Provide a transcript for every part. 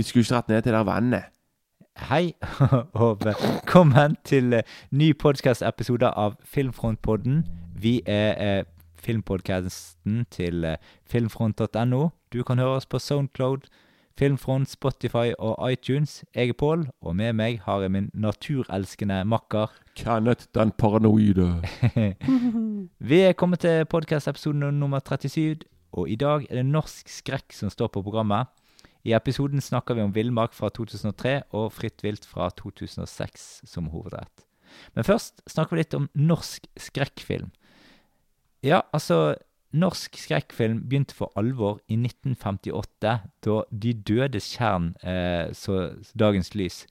Vi skulle ikke rett ned til der vannet. Hei, og velkommen til eh, ny podcast-episode av Filmfrontpodden. Vi er eh, filmpodcasten til eh, filmfront.no. Du kan høre oss på Soundcloud, Filmfront, Spotify og iTunes. Jeg er Pål, og med meg har jeg min naturelskende makker. Kenneth den paranoide. Vi er kommet til podcast-episode nummer 37, og i dag er det norsk skrekk som står på programmet. I episoden snakker vi om villmark fra 2003 og fritt vilt fra 2006 som hovedrett. Men først snakker vi litt om norsk skrekkfilm. Ja, altså Norsk skrekkfilm begynte for alvor i 1958, da De dødes tjern eh, så dagens lys.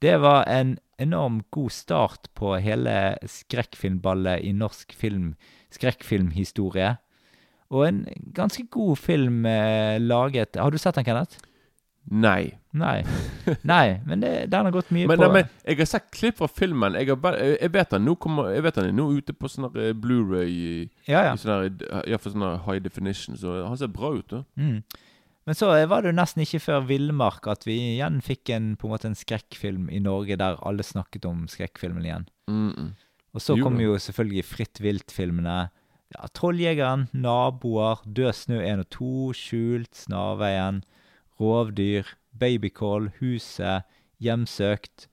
Det var en enorm god start på hele skrekkfilmballet i norsk film, skrekkfilmhistorie. Og en ganske god film eh, laget Har du sett den, Kenneth? Nei. Nei. Nei, men det, den har gått mye Men, på nei, men jeg har sett klipp fra filmen. Jeg, har bare, jeg- jeg vet den nå kommer Jeg vet den er nå ute på sånn eh, Blu-ray Ja, ja. sånne sånn sånn high definition. Så han ser bra ut, da. Mm. Men så eh, var det jo nesten ikke før Villmark at vi igjen fikk en, på en måte en skrekkfilm i Norge der alle snakket om skrekkfilmen igjen. Mm -mm. Og så kom jo selvfølgelig Fritt vilt-filmene. Ja, 'Trolljegeren', 'Naboer', 'Død snø 1 og 2', 'Skjult', 'Snarveien', 'Rovdyr', 'Babycall', 'Huset', 'Hjemsøkt'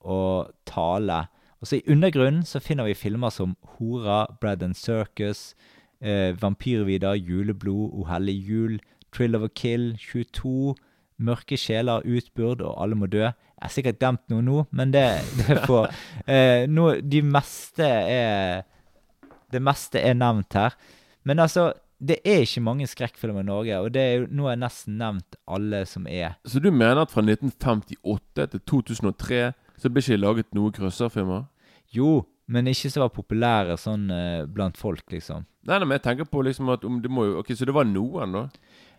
og 'Tale'. Og så I undergrunnen så finner vi filmer som 'Hora', 'Bread and Circus', eh, 'Vampyrvidar', 'Juleblod', 'O hellig jul', Trill of a Kill', 22', 'Mørke sjeler', Utburd og 'Alle må dø'. Jeg har sikkert glemt noe nå, men det, det får eh, nå, De meste er Det meste er nevnt her. Men altså, det er ikke mange skrekkfilmer i Norge, og det er jo, nå har jeg nesten nevnt alle som er. Så du mener at fra 1958 til 2003 så ble ikke laget noen krøsserfilmer? Jo, men ikke så var populære sånn eh, blant folk, liksom. Nei, nei, men jeg tenker på liksom at om det må jo Ok, så det var noen, da?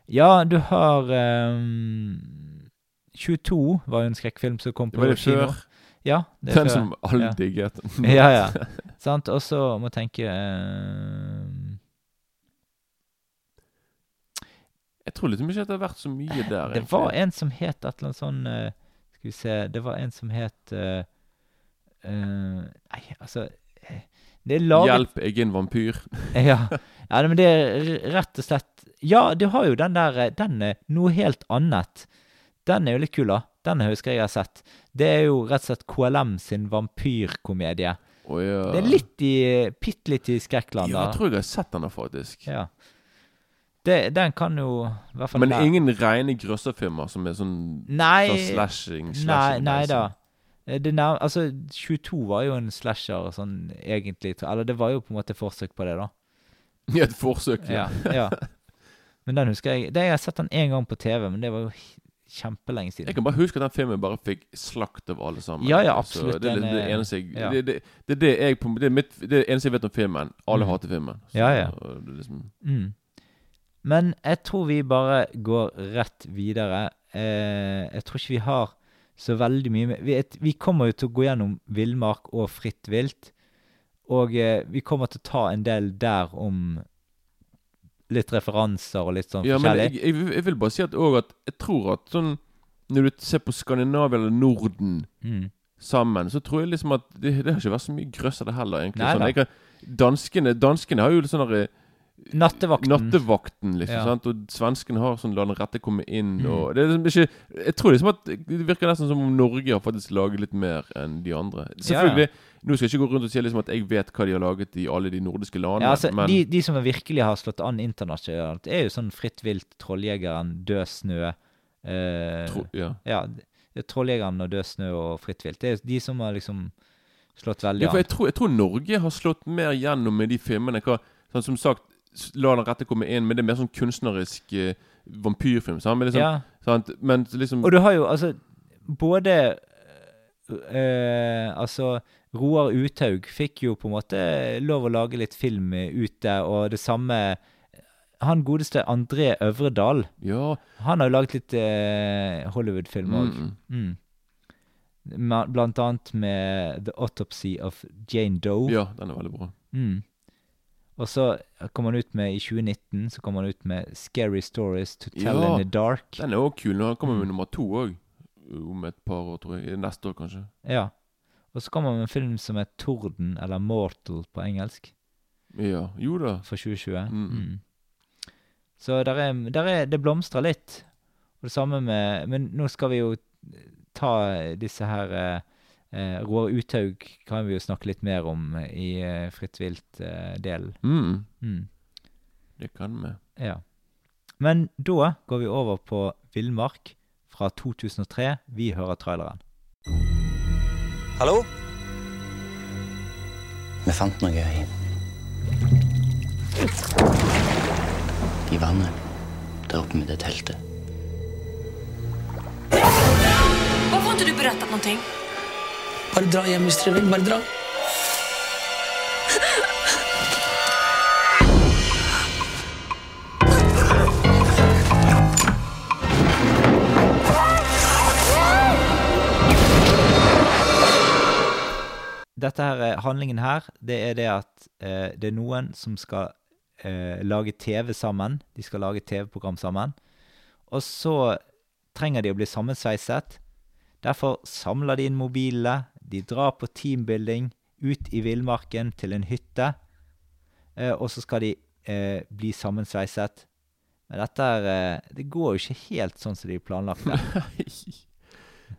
Ja, du har ehm, 22 var jo en skrekkfilm som kom på Var det kino. før? Ja, det er Den før. som alle Ja. digget. Ja, ja. Sant? Og så må jeg tenke ehm, tror liksom ikke at det har vært så mye der. Egentlig. Det var en som het et eller annet sånn eh, Skal vi se Det var en som het uh, uh, Nei, altså Det laget Hjelp, jeg er en vampyr. Ja. ja, men det er rett og slett Ja, du har jo den der Den er noe helt annet. Den er jo litt kul, da. Den husker jeg jeg har sett. Det er jo rett og slett KLM sin vampyrkomedie. Oh, ja. Det er litt i Bitte litt i skrekkland, Ja, jeg tror jeg har sett den, da, faktisk. Ja. Det, den kan jo i hvert fall Men være- ingen rene grøsserfilmer som er sånn, Nei, sånn slashing, slashing nei da. liksom. Eh, nær, altså, 22 var jo en slasher, sånn egentlig. Eller det var jo på en måte forsøk på det, da. Ja, et forsøk. Ja, ja. Men den husker jeg det, Jeg har sett den én gang på TV, men det var jo kjempelenge siden. Jeg kan bare huske at den filmen bare fikk slakt av alle sammen. Ja, ja, Så absolutt, Det, er det, det eneste jeg ja. det, det, det jeg Det mitt, det eneste jeg vet om filmen. Alle Mm. hater filmen. Så, Ja, ja. det liksom, Mm. Men jeg tror vi bare går rett videre. Eh, jeg tror ikke vi har så veldig mye med vi, et- vi kommer jo til å gå gjennom villmark og fritt vilt. Og eh, vi kommer til å ta en del der om litt referanser og litt sånn ja, men jeg, jeg, jeg vil bare si at, også at jeg tror at sånn Når du ser på Skandinavia eller Norden Mm. sammen, så tror jeg liksom at det, det har ikke vært så mye grøss av det heller, egentlig. Nei sånn, jeg danskene, danskene har jo sånn derre Nattevakten. Nattevakten, liksom. Ja. sant? Og svenskene har sånn 'la den rette komme inn' Mm. og det er liksom ikke Jeg tror liksom at det virker nesten som om Norge har faktisk laget litt mer enn de andre. Selvfølgelig. Nå skal jeg ikke gå rundt og si liksom at jeg vet hva de har laget i alle de nordiske landene, Ja, altså, men de, de som virkelig har slått an internasjonalt, er jo sånn Fritt vilt, Trolljegeren, Død snø eh, tro, ja. Ja, er Trolljegeren og Død snø og Fritt vilt. Det er de som har liksom slått veldig ja, for an. jeg tror, jeg tror Norge har slått mer gjennom med de filmene. Hva, sånn som sagt, 'La den rette komme inn', men det er mer sånn kunstnerisk eh, vampyrfilm. Sant? Men, liksom, Ja, sant? men liksom og du har jo altså både eh, Altså, Roar Uthaug fikk jo på en måte lov å lage litt film ute, og det samme Han godeste André Øvredal, Ja. han har jo laget litt eh, Hollywood-film òg. Mm, mm. Mm. Ma- Blant annet med The Autopsy of Jane Doe. ja, den er veldig bra. Mm. Og så kom han ut med, i 2019, så kom han ut med 'Scary Stories to Tell Ja. in the Dark'. Den er òg kul. Nå kommer med Mm. nummer to òg. Om et par år, tror jeg. Neste år, kanskje. Ja. Og så kom han med en film som er 'Torden', eller 'Mortal' på engelsk, Ja. Jo da. for 2020. Mm. Mm. Så der er, der er, det blomstrer litt. Og det samme med Men nå skal vi jo ta disse her eh, eh, Roar Uthaug kan vi jo snakke litt mer om i eh, Fritt vilt-delen. Mm. mm. Det kan vi. Ja. Men da går vi over på Villmark fra 2003. Vi hører traileren. Hallo? Vi fant noe i I vannet der oppe med det teltet. Hvorfor har inte du berettet någonting? Bare dra hjem hvis dere vil. Bare dra. Dette her, er- handlingen her, det er det at eh, det er noen som skal eh, lage TV sammen. De skal lage TV-program sammen. Og så trenger de å bli sammensveiset. Derfor samler de inn mobilene. De drar på teambuilding ut i villmarken til en hytte. Eh, og så skal de eh, bli sammensveiset. Men dette er, eh, det går jo ikke helt sånn som de planlagt De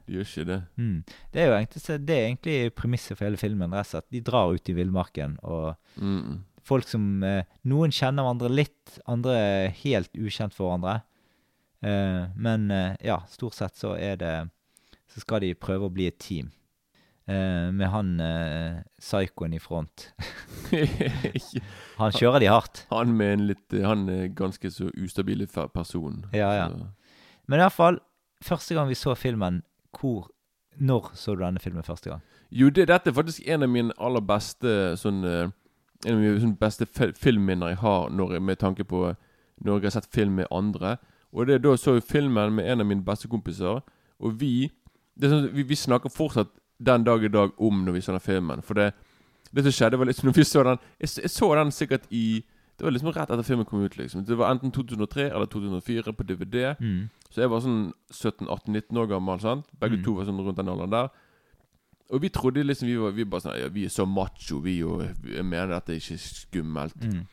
Det gjør ikke det. Mm. Det er jo egentlig, det er egentlig premisset for hele filmen. At. De drar ut i villmarken, og Mm. folk som eh, Noen kjenner hverandre litt, andre er helt ukjent for hverandre. Eh, men ja, stort sett så er det Så skal de prøve å bli et team. Eh, med han eh, psykoen i front. Han kjører de hardt. han med en litt Han er ganske så ustabil person. Ja, ja. Så. Men iallfall, første gang vi så filmen, hvor Når så du denne filmen første gang? Jo, det, dette er faktisk en av mine aller beste sånn eh, En av mine sånn beste fi- filmminner jeg har når, med tanke på når jeg har sett film med andre. Og det er da så jeg filmen med en av mine beste kompiser, og vi det sånn, vi, vi snakker fortsatt den dag i dag om når vi så den filmen. For det, det som skjedde, var liksom når vi så den Jeg, jeg så den sikkert i Det var liksom rett etter filmen kom ut. liksom Det var enten 2003 eller 2004 på DVD. Mm. Så jeg var sånn 17-18-19 år gammel. sant? Begge Mm. to var sånn rundt den alderen der. Og vi trodde liksom Vi var vi bare sånn ja, Vi er så macho, vi, og jeg mener dette er ikke skummelt. Mm.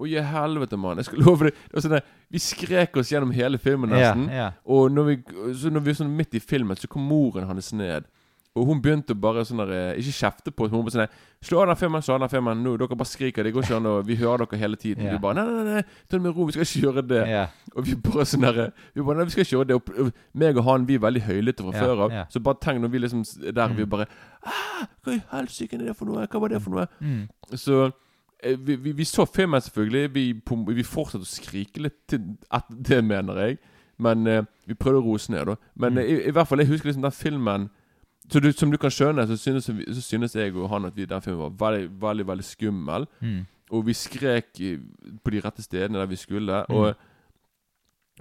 Å, i helvete, mann. Jeg skal love deg. Sånn Vi skrek oss gjennom hele filmen nesten. nesten. yeah. Og når vi, så når vi var sånn midt i filmen, så kom moren hans ned. Og hun begynte bare sånn der eh, Ikke kjefte på hun bare sånn der, Slå av den filmen, slå av den filmen. Nå, dere bare skriker. Det går ikke an. å vi hører dere hele tiden. Yeah. Vi bare Nei, nei, nei, ta det med ro. Vi skal ikke gjøre det. Yeah. Og vi bare sånn der Vi bare Nei, vi skal ikke gjøre det. Og, og meg og han, vi er veldig høylytte fra yeah. før av. Så bare tenk når vi liksom der mm. vi bare ah, Hva i helsike er det for noe? Hva var det for noe? Mm. Så eh, vi, vi, vi så filmen, selvfølgelig. Vi, vi fortsatte å skrike litt til at det, mener jeg. Men eh, vi prøvde å roe oss ned, da. Men Mm. i, i hvert fall, jeg husker liksom den filmen så du, Som du kan skjønne, så synes, så synes jeg og han at vi, den filmen var veldig, veldig veldig skummel. Mm. Og vi skrek på de rette stedene der vi skulle. Mm. Og,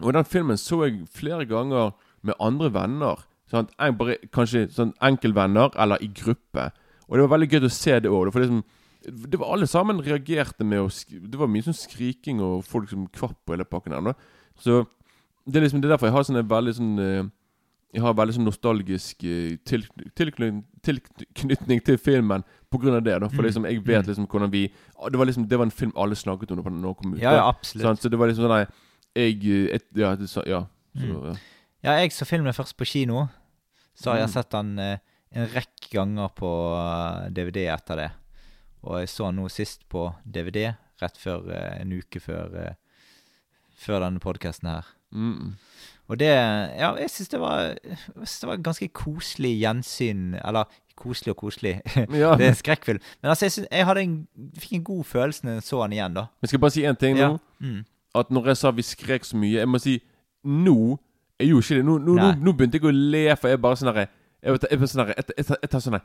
og den filmen så jeg flere ganger med andre venner. Sant? En, bare, kanskje sånn enkeltvenner, eller i gruppe. Og det var veldig gøy å se det òg. For det, som, det var alle sammen reagerte med å Det var mye sånn skriking og folk som kvapp på hele pakken her. Så det er liksom det er derfor jeg har sånne veldig sånn eh, Jeg har veldig sånn nostalgisk eh, til, tilknytning, tilknytning til filmen av det. da For Mm. liksom jeg vet Mm. liksom hvordan vi ah, Det var liksom Det var en film alle snakket om da den kom ut. Ja, ja, absolutt. sånn, Så det var liksom sånn jeg eh, et, Ja. Sa- ja. Så, Mm. ja. Ja, jeg så filmen først på kino. Så har jeg Mm. sett den eh, en rekke ganger på eh, DVD etter det. Og jeg så den nå sist på DVD, rett før eh, en uke før, eh, før denne podkasten her. Mm. Og det Ja, jeg syns det det var ganske koselig gjensyn. Eller koselig og koselig. Ja. det er en skrekkfilm. Men altså, jeg, synes, jeg en, fikk en god følelse når jeg så den igjen, da. Men skal jeg bare si én ting nå? Ja. Mm. At når jeg sa vi skrek så mye Jeg må si nå Jeg gjorde ikke det. Nå, nå, nå, nå begynte jeg å le, for jeg bare sånn herre jeg, jeg, sånn jeg, jeg, tar- jeg tar sånn her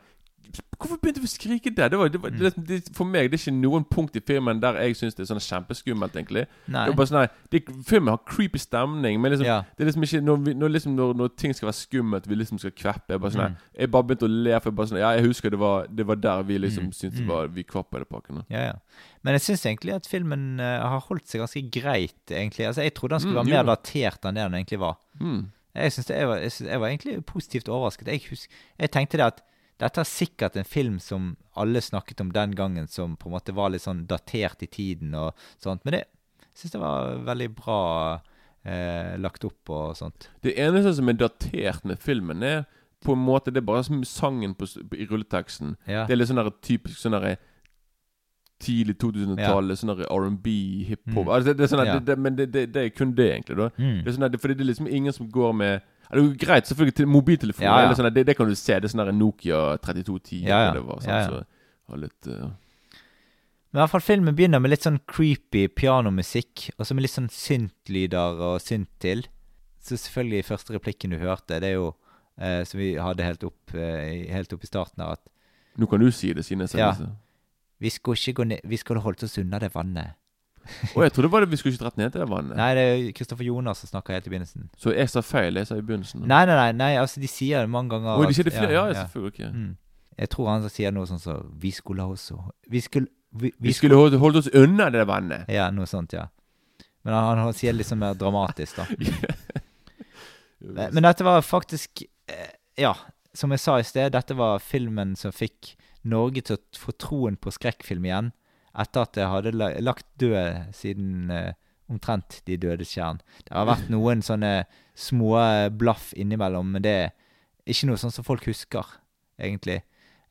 Hvorfor begynte vi å skrike der? Det var, det var, det, det, for meg det er ikke noen punkt i filmen der jeg syns det er sånn kjempeskummelt, egentlig. Nei. Det er bare sånn Filmen har creepy stemning, men liksom, Ja. det er liksom ikke når, vi, når, liksom, når, når ting skal være skummelt, vi liksom skal kveppe Jeg bare sånn Mm. Jeg bare begynte å le, for jeg bare sånn Ja, jeg husker det var, det var der vi liksom Mm. syntes det Mm. var Vi kvapp i det pakken. Ja, ja. Men jeg syns egentlig at filmen uh, har holdt seg ganske greit, egentlig. Altså, Jeg trodde den skulle Mm, være jo mer datert enn det den egentlig var. Mm. Jeg, synes det, jeg, var, jeg, synes, jeg var egentlig positivt overrasket. Jeg, husk, jeg tenkte det at dette er sikkert en film som alle snakket om den gangen, som på en måte var litt sånn datert i tiden og sånt. Men det syns jeg var veldig bra eh, lagt opp og sånt. Det eneste som er datert med filmen, er på en måte Det er bare som sangen på, i rulleteksten. Ja. Det er litt sånn typisk sånn derre tidlig 2000-tallet, sånn R&B, hiphop Mm. altså, det, det er sånn Ja. det, det, Men det, det, er kun det, egentlig. da Mm. Det er sånn der, Fordi det er liksom ingen som går med ja, Det er jo greit, selvfølgelig, til mobiltelefoner. Ja, ja. eller Sånn det, det kan du se. Det er sånn Nokia 3210. Ja, ja. eller Det var, sånn. Så litt uh... Men i hvert fall filmen begynner med litt sånn creepy pianomusikk, og så med litt sånn syntlyder og synt til. Så selvfølgelig første replikken du hørte, det er jo eh, som vi hadde helt opp, eh, helt opp i starten her, at Nå kan du si det, siden jeg sier det. vi skulle gå ned Vi skulle holdt oss unna det vannet. Å, jeg trodde det vi skulle ikke dratt ned til det vannet. Nei, det er Kristoffer Jonas som snakker helt i begynnelsen. Så jeg sa feil. Jeg sa i begynnelsen. Nei, nei, nei, nei altså de sier det mange ganger. Å, de sier det flere? Ja, selvfølgelig. Okay. Mm. Jeg tror han sier noe sånn som Vi skulle også Vi skulle Vi, Vi skulle holdt, holdt oss unna det vannet. Ja, noe sånt, ja. Men han, han sier det litt sånn mer dramatisk, da. Men, men dette var faktisk eh, Ja, som jeg sa i sted, dette var filmen som fikk Norge til å få troen på skrekkfilm igjen. Etter at jeg hadde lagt død siden eh, omtrent De dødes kjern. Det har vært noen sånne små blaff innimellom, men det er ikke noe sånn som folk husker, egentlig.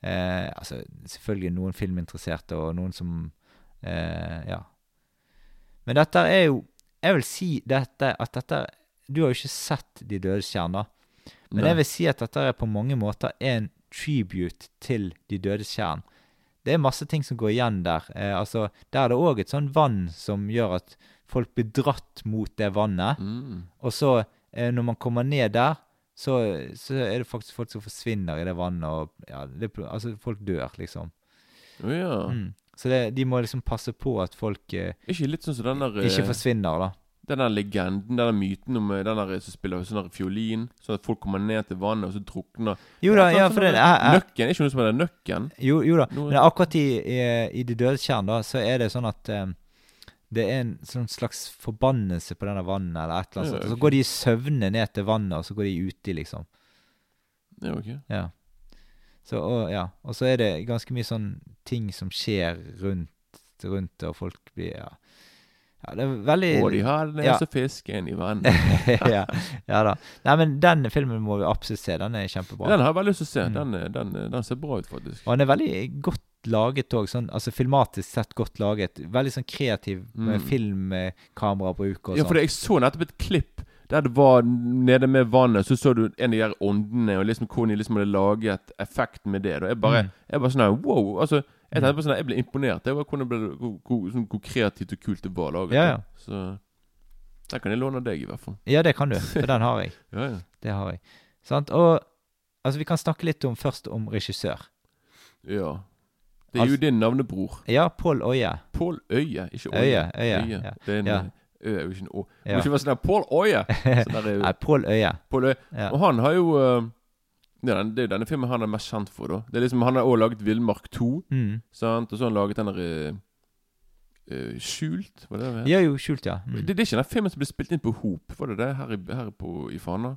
Eh, altså, selvfølgelig noen filminteresserte og noen som eh, Ja. Men dette er jo Jeg vil si dette, at dette Du har jo ikke sett De dødes kjerner. Men Nei. jeg vil si at dette er på mange måter en tribute til De dødes stjern. Det er masse ting som går igjen der. Eh, altså, Der er det òg et sånn vann som gjør at folk blir dratt mot det vannet. Mm. Og så, eh, når man kommer ned der, så, så er det faktisk folk som forsvinner i det vannet. Og ja, det, altså, folk dør, liksom. Oh, ja. Mm. Så det, de må liksom passe på at folk eh, Ikke litt sånn som den der eh, ikke forsvinner, da. Den der legenden, den der myten om eh, den der som spiller sånn der fiolin, sånn at folk kommer ned til vannet, og så drukner Jo da, sånn- ja, for det er, Nøkken? Er ikke noe som heter Nøkken? jo, jo da. Noe- Men akkurat i, i, i Det dødes tjern, da, så er det sånn at um, det er en sånn slags forbannelse på denne vannet, eller et eller annet Ja, okay. Så går de i søvne ned til vannet, og så går de uti, liksom. Ja, ok. Ja. Så, og, ja. og så er det ganske mye sånn ting som skjer rundt, rundt det, og folk blir Ja, ja det er veldig Og de har den Ja. fisken i vannet. ja, ja da. Nei, men den filmen må vi absolutt se. Den er kjempebra. Den har jeg veldig lyst til å se. Mm. Den, eh, den, eh, den ser bra ut, faktisk. Og den er veldig godt laget òg, sånn, altså filmatisk sett godt laget. Veldig sånn kreativ Mm. filmkamerabruk og Ja, sånn. for jeg så nettopp et klipp der det var nede med vannet, så så du en av de der åndene, og liksom hvordan de liksom hadde laget effekt med det. Da. Jeg bare, Mm. jeg bare sånn her, wow! Altså, jeg tenkte på sånn jeg ble imponert. Jeg kunne ble, hvor, hvor, sånn, hvor kreativt og kult det var laget. Ja, ja. Så den kan jeg låne deg, i hvert fall. Ja, det kan du, for den har jeg. Ja, ja. Det har jeg. Sant? Og altså, vi kan snakke litt om, først om regissør. ja. Det er jo Altså- din navnebror. Ja, Pål Øye. Pål Øye, ikke Øye. Øye, Øye, ja. Det er en Ja. Ø jo ikke en Å. Det må ikke være sånn der Pål Øye! Sånn der, Nei, Pål Øye. Pål Øye. Og han har jo eh, ja, den- Det er denne filmen han er mest kjent for. da Det er liksom Han har også laget Villmark 2. Mm. Sant? Og så har han laget den der eh, Skjult? Var det det? Ja, jo, skjult, ja. Mm. Det, det er ikke den filmen som ble spilt inn på Hop? Var det det her, i, her på, i Fana?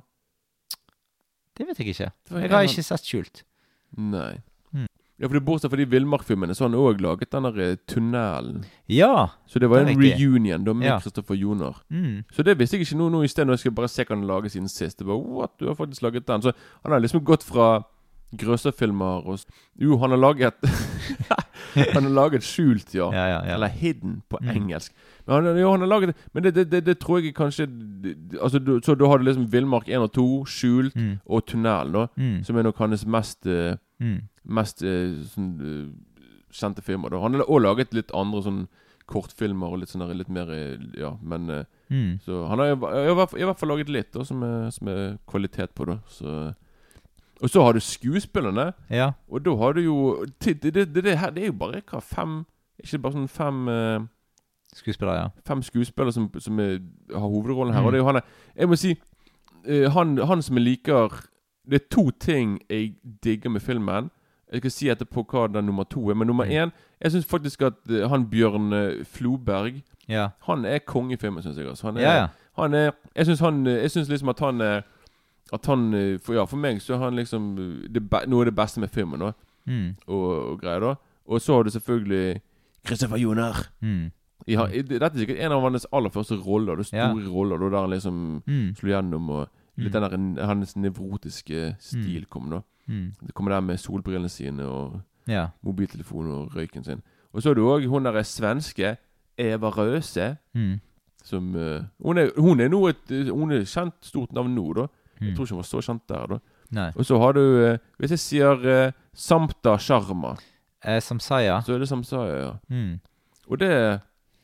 Det vet jeg ikke. Jeg har ikke sett skjult. Nei. Ja, for det Bortsett fra de villmarkfilmene, så har han òg laget den der eh, tunnelen. Ja! Så det var en riktig. reunion da med Ja. Kristoffer Joner. Mm. Så det visste jeg ikke nå, nå i sted, når jeg skal bare se hva han lager siden sist. Det var, what, du har faktisk laget den Så han har liksom gått fra grøsserfilmer og Jo, han har laget Han har laget Skjult, ja. Ja, ja, ja. Eller Hidden på Mm. engelsk. Men han, jo, han har laget Men det, det, det, det tror jeg kanskje Altså, du, Så da har du liksom Villmark 1 og 2, Skjult Mm. og Tunnel, da. Mm. Som er nok hans mest uh, Mm. Mest eh, sånn eh, kjente filmer. da Han har også laget litt andre sånn kortfilmer og litt sånn litt mer eh, Ja, men Mm. så han har i hvert fall- laget litt da, som er, som er kvalitet på da. Så Og så har du skuespillerne, Ja. og da har du jo Det, det, det, det, her, er jo bare hva, fem Ikke bare sånn fem uh, Skuespillere, ja. Fem skuespillere som, som er, har hovedrollen her. Mm. Og det er jo han Jeg må si uh, han, han som jeg liker Det er to ting jeg digger med filmen. Jeg skal si etterpå hva den nummer to er. Men nummer Mm. én Jeg syns faktisk at eh, han Bjørn eh, Floberg Ja, Han er konge i filmen, syns jeg. Altså. Han er, ja. ja. han er Jeg syns han eh, Jeg synes liksom at han er At han for, Ja, for meg så er han liksom det, noe av det beste med filmen. Da, Mm. og, og greier da Og så har du selvfølgelig Christopher Joner. Mm. Ja, dette er sikkert en av hans aller første roller. Det Ja. store roller da, Der han liksom Mm. slo gjennom. Og litt Mm. den der hans nevrotiske stil kom. da Mm. Det kommer der med solbrillene sine og Ja. mobiltelefonen og røyken sin. Og så har du òg hun derre svenske Eva Røse. Mm. Som uh, hun, er, hun er nå et Hun er kjent stort navn nå, da. Jeg Mm. tror ikke hun var så kjent der, da. Nei. Og så har du uh, Hvis jeg sier uh, Samta Sharma, Eh, Samsaya. så er det Samsaya, ja. Mm. Og det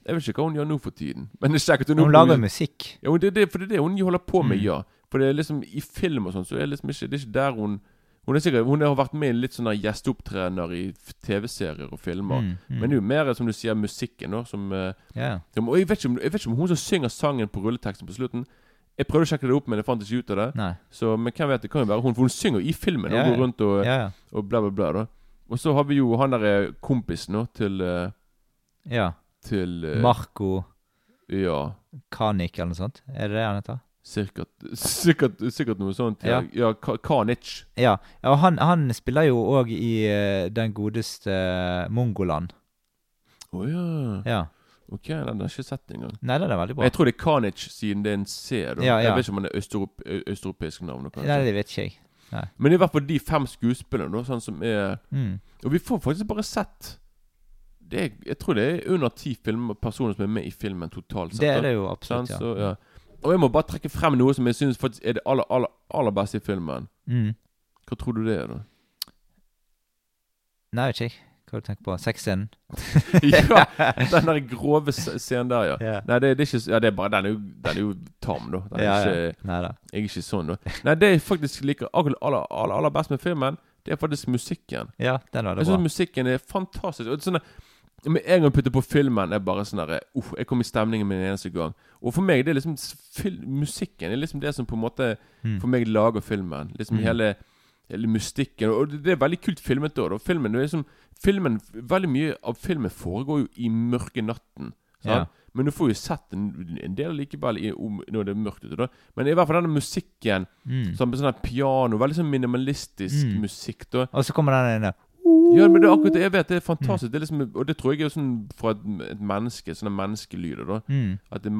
Jeg vet ikke hva hun gjør nå for tiden. Men det er kjekt at Hun lager musikk. Ja, det, er det, for det er det hun holder på med, Mm. ja. For det er liksom i film og sånn, så er det liksom ikke Det er ikke der hun Hun er sikkert Hun har vært med i litt sånne gjesteopptredener i TV-serier og filmer. Mm. Mm. Men det er jo mer, som du sier, musikken, Nå, som eh, ja. som- Og jeg vet, om, jeg vet ikke om hun som synger sangen på rulleteksten på slutten Jeg prøvde å sjekke det opp, men jeg fant ikke ut av det. Nei. Så, Men hvem vet, det kan jo være hun, for hun synger i filmen og går rundt og, ja. og bla, bla, bla. da Og så har vi jo han derre kompisen nå til uh, ja. Til uh, Marco Ja. Kanik eller noe sånt. Er det det han heter? Sikkert, sikkert, sikkert noe sånt. Ja, ja Ka- Kanic. Ja. ja og han, han spiller jo òg i uh, den godeste uh, Mongoland. Å ja. Ja. Ok, den har jeg ikke sett engang. Nei, den er veldig bra. Jeg tror det er Kanic siden det er en C. da Ja. Jeg vet ikke om han er østeuropeisk navn. Kanskje. Nei, det vet ikke jeg. Men i hvert fall de fem skuespillerne, sånn som er Mm. Og vi får faktisk bare sett det Jeg tror det er under ti film- personer som er med i filmen totalt sett. Det er det jo absolutt, absolutt, ja. Så, ja. Og jeg må bare trekke frem noe som jeg syns faktisk er det aller, aller, aller beste i filmen. Mm. Hva tror du det er, da? Nei, vet ikke jeg. Hva du tenkt på? Sexscenen? ja, den der grove scenen der, ja. Yeah. Nei, det, det er ikke Ja, det er bare Den er jo, den er jo tam, da. Den er Ja, ja. ikke Nei da. Jeg er ikke sånn, da. Nei, det jeg faktisk liker aller, aller, aller, aller best med filmen, det er faktisk musikken. Ja, den var Jeg det syns bra. musikken er fantastisk. Og det er sånn der- Med en gang jeg putter på filmen, er bare sånn derre uh, Jeg kommer i stemningen med en eneste gang. Og for meg, det er liksom musikken er liksom det som på en måte Mm. for meg lager filmen. Liksom Mm. hele, hele mystikken. Og det er veldig kult filmet da. Filmen, liksom, filmen Veldig mye av filmen foregår jo i mørke natten. Ja. Men du får jo sett en, en del likevel i, om, når det er mørkt ute. da Men i hvert fall denne musikken Mm. Sånn, sånn piano, veldig sånn minimalistisk Mm. musikk. da Og så kommer den inn der. Ja, men det er akkurat det jeg vet. Det er fantastisk. Det er liksom, og det tror jeg er sånn fra et, et menneske. Sånne menneskelyder. da Mm. At det,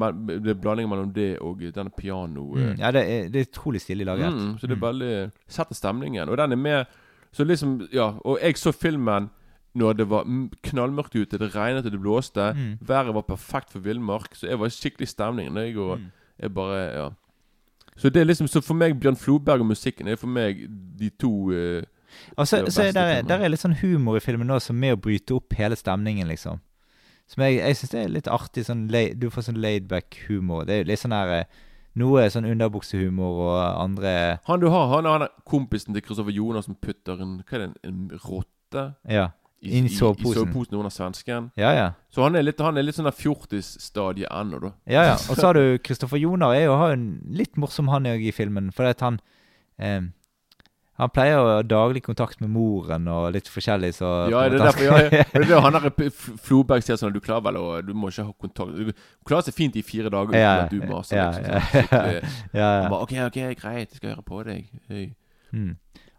det er blanding mellom det og denne piano... Mm. eh, Ja, det er, det er utrolig stilig laget. Mm, så det er Mm. veldig Setter stemningen. Og den er med Så liksom Ja, og jeg så filmen når det var knallmørkt ute, det regnet og det blåste. Mm. Været var perfekt for villmark, så jeg var i skikkelig stemning. Jeg, og Mm. jeg bare Ja. Så det er liksom Så for meg, Bjørn Floberg og musikken er for meg de to eh, Og så, er så er der, filmen. der er litt sånn humor i filmen nå, som er med å bryte opp hele stemningen, liksom. Som jeg, jeg syns det er litt artig. Sånn, du får sånn laidback-humor. Det er litt sånn her eh, Noe sånn underbuksehumor og andre Han du har, han er han er kompisen til Kristoffer Jonas som putter en Hva er det, en, en rotte Ja. i, i soveposen. i soveposen under svensken. Ja, ja. Så han er litt, han er litt sånn der fjortisstadie ennå, da. Ja, ja. Og så har du Kristoffer Jonar. Er jo, har en litt morsom han òg i filmen. For at han eh, Han pleier å ha daglig kontakt med moren og litt forskjellig, så Ja, det er derfor ja, ja. Det er det han der Floberg sier sånn Du klarer vel å Du må ikke ha kontakt Du klarer seg fint i fire dager uten Ja, at du maser. ja, liksom, ja, sånn, ja, Han ja. bare OK, OK, greit, jeg skal høre på deg. Hey. Mm.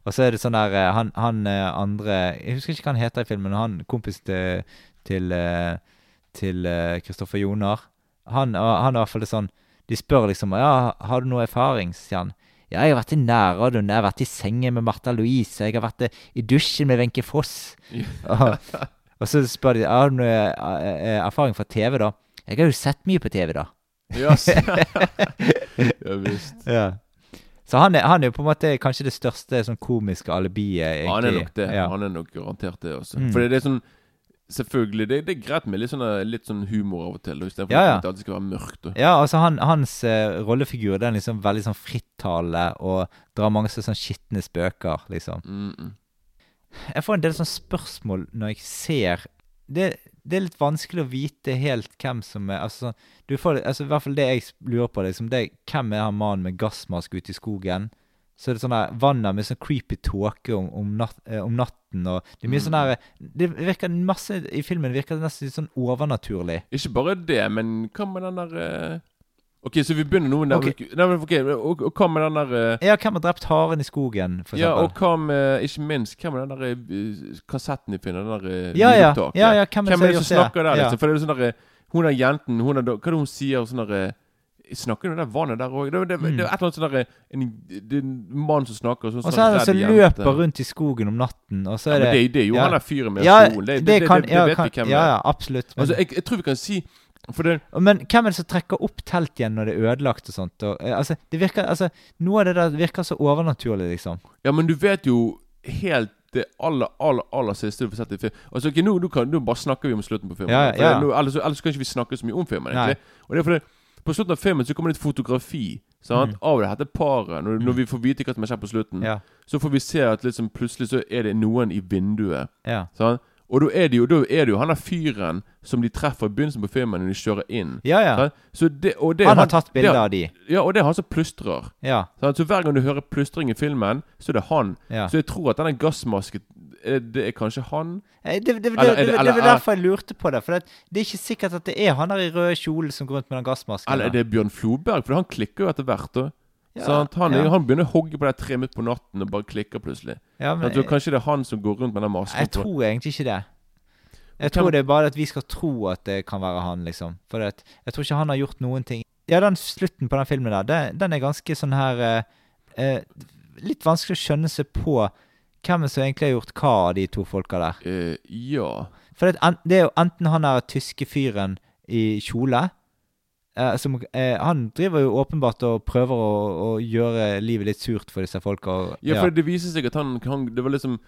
Og så er det sånn der eh, Han, han eh, andre Jeg husker ikke hva han heter i filmen. Han kompisen til til eh, til Kristoffer Joner. Han, han i hvert fall sånn De spør liksom Ja, har du noe erfaring? sier han. Ja, jeg har vært i nærradioen, jeg har vært i sengen med Martha Louise, jeg har vært eh, i dusjen med Wenche Foss. og, og så spør de har du noe eh, eh, erfaring fra TV, da. Jeg har jo sett mye på TV, da. Ja, ja visst. Ja. Så han er, han er jo på en måte kanskje det største sånn komiske alibiet. Han er nok det. Ja. Han er nok garantert det også. Mm. For det er sånn Selvfølgelig. Det, det er greit med litt sånn, litt sånn humor av og til. Istedenfor Ja, ja. at det alltid skal være mørkt. Og. Ja, altså han, hans uh, rollefigur Den er liksom veldig sånn frittalende og drar mange så- sånn skitne spøker, liksom. Mm -mm. Jeg får en del sånne spørsmål når jeg ser det, det er litt vanskelig å vite helt hvem som er Altså, du får, altså I hvert fall det jeg lurer på, liksom, det hvem er han mannen med gassmaske ute i skogen? Så er det sånn der vannet med sånn creepy tåke om, om, natt, eh, om natten, og det er mye sånn der Det virker masse I filmen virker det nesten litt sånn overnaturlig. Ikke bare det, men hva med den der uh... Ok, så vi begynner nå der, Ok. Nei, men ok, og, og hva med den der uh... Ja, hvem har drept haren i skogen, for Ja, og eksempel? hva med Ikke minst, hvem er den der uh, kassetten de finner? Den der Ja, ja, ja, ja, hvem er det Hvem er det som snakker der, Ja. liksom? For det er sånn der, Hun er jenten hun er, Hva er det hun sier? Sånn der eh, Snakker om det vannet der òg? Det, det, Mm. det er et eller annet sånn der en, Det er en mann som snakker, og så, Og så er det som løper rundt i skogen om natten, og så Ja, er men det det, det er jo ja. han der fyren med Ja, kjolen. Det, det, kan ja, vet kan, vi hvem ja, ja, absolutt. Men, Altså, jeg, jeg tror vi kan si det men hvem er det som trekker opp telt igjen når det er ødelagt og sånt? Og, eh, altså, det virker, altså, noe av det der virker så overnaturlig, liksom. Ja, men du vet jo helt det aller, aller aller siste du får sett i film. Altså, ok, nå, nå, kan, nå bare snakker vi om slutten på filmen. Ja, ja, Nå, ellers, ellers kan ikke vi snakke så mye om filmen. egentlig Og det er fordi På slutten av filmen så kommer det et fotografi sant? Mm. av det dette paret. Når, når vi får vite hva som har skjedd på slutten, Ja. så får vi se at liksom plutselig så er det noen i vinduet. ja. Sant? Og da er det jo, da er det jo han der fyren som de treffer i begynnelsen på filmen når de kjører inn. Ja, ja. Så det, det Han har tatt bilde av de. Ja, og det er han som plystrer. Ja. Så hver gang du hører plystring i filmen, så er det han. ja. Så jeg tror at denne gassmasken Det er kanskje han. Eh, Det, det, det, det, Eller er det, det- det, var er- derfor jeg lurte på det. For det, det er ikke sikkert at det er han der i rød kjole som går rundt med den gassmasken. Eller er det Bjørn Floberg? For han klikker jo etter hvert. da Ja? Han, ja. han begynner å hogge på det tre midt på natten og bare klikker plutselig. ja, men, Sant? kanskje det er han som går rundt med den masken. Jeg tror egentlig ikke det. Jeg tror det er bare at vi skal tro at det kan være han, liksom. For det, jeg tror ikke han har gjort noen ting Ja, den slutten på den filmen der, den, den er ganske sånn her eh, eh, Litt vanskelig å skjønne seg på hvem som egentlig har gjort hva av de to folka der. Uh, ja. For det, det er jo enten han der tyske fyren i kjole eh, som, eh, Han driver jo åpenbart og prøver å, å gjøre livet litt surt for disse folka. og- ja, for det viser seg at han, han Det var liksom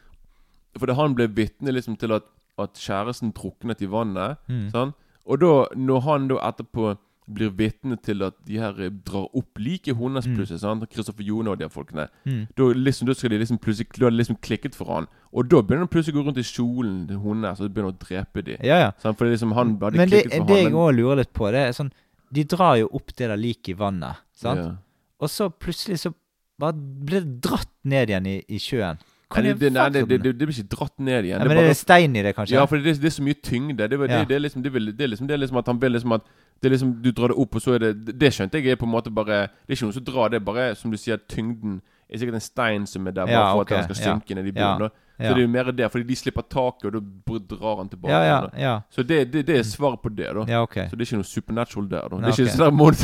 For han ble vitne liksom til at, at kjæresten druknet i vannet. Mm. Sånn? Og da, når han da etterpå blir vitne til at de her eh, drar opp liket hennes Mm. plutselig, sant? Kristoffer Jone og de her folkene Mm. Da liksom, da skal de liksom plutselig Da har de liksom klikket for han Og da begynner han plutselig å gå rundt i kjolen til hennes og begynner å drepe dem. Ja, ja. sant? Liksom han hadde Men det, klikket for det han jeg òg lurer litt på, det er sånn De drar jo opp det der liket i vannet, sant? Ja. Og så plutselig så bare blir det dratt ned igjen i, i sjøen. Nei, det, det, nei, det, det, det, det blir ikke dratt ned igjen. ja, men er er bare det stein i det, kanskje? Ja, for det, det er så mye tyngde. Det, det, Ja. det, er liksom, det, vil, det, er liksom, det er liksom at han vil liksom at det er liksom, Du drar det opp, og så er det Det skjønte jeg er på en måte bare Det er ikke noen som drar det, bare som du sier, tyngden er sikkert en stein som er der bare Ja, for okay. at den skal ja. synke ned i Ja, bunnen. Så det er jo mer det, fordi de slipper taket, og da drar han tilbake. ja, ja, ja. Så det, det, det er svaret på det, da. Ja, ok. Så det er ikke noe supernatural der. da Det er ikke sånn der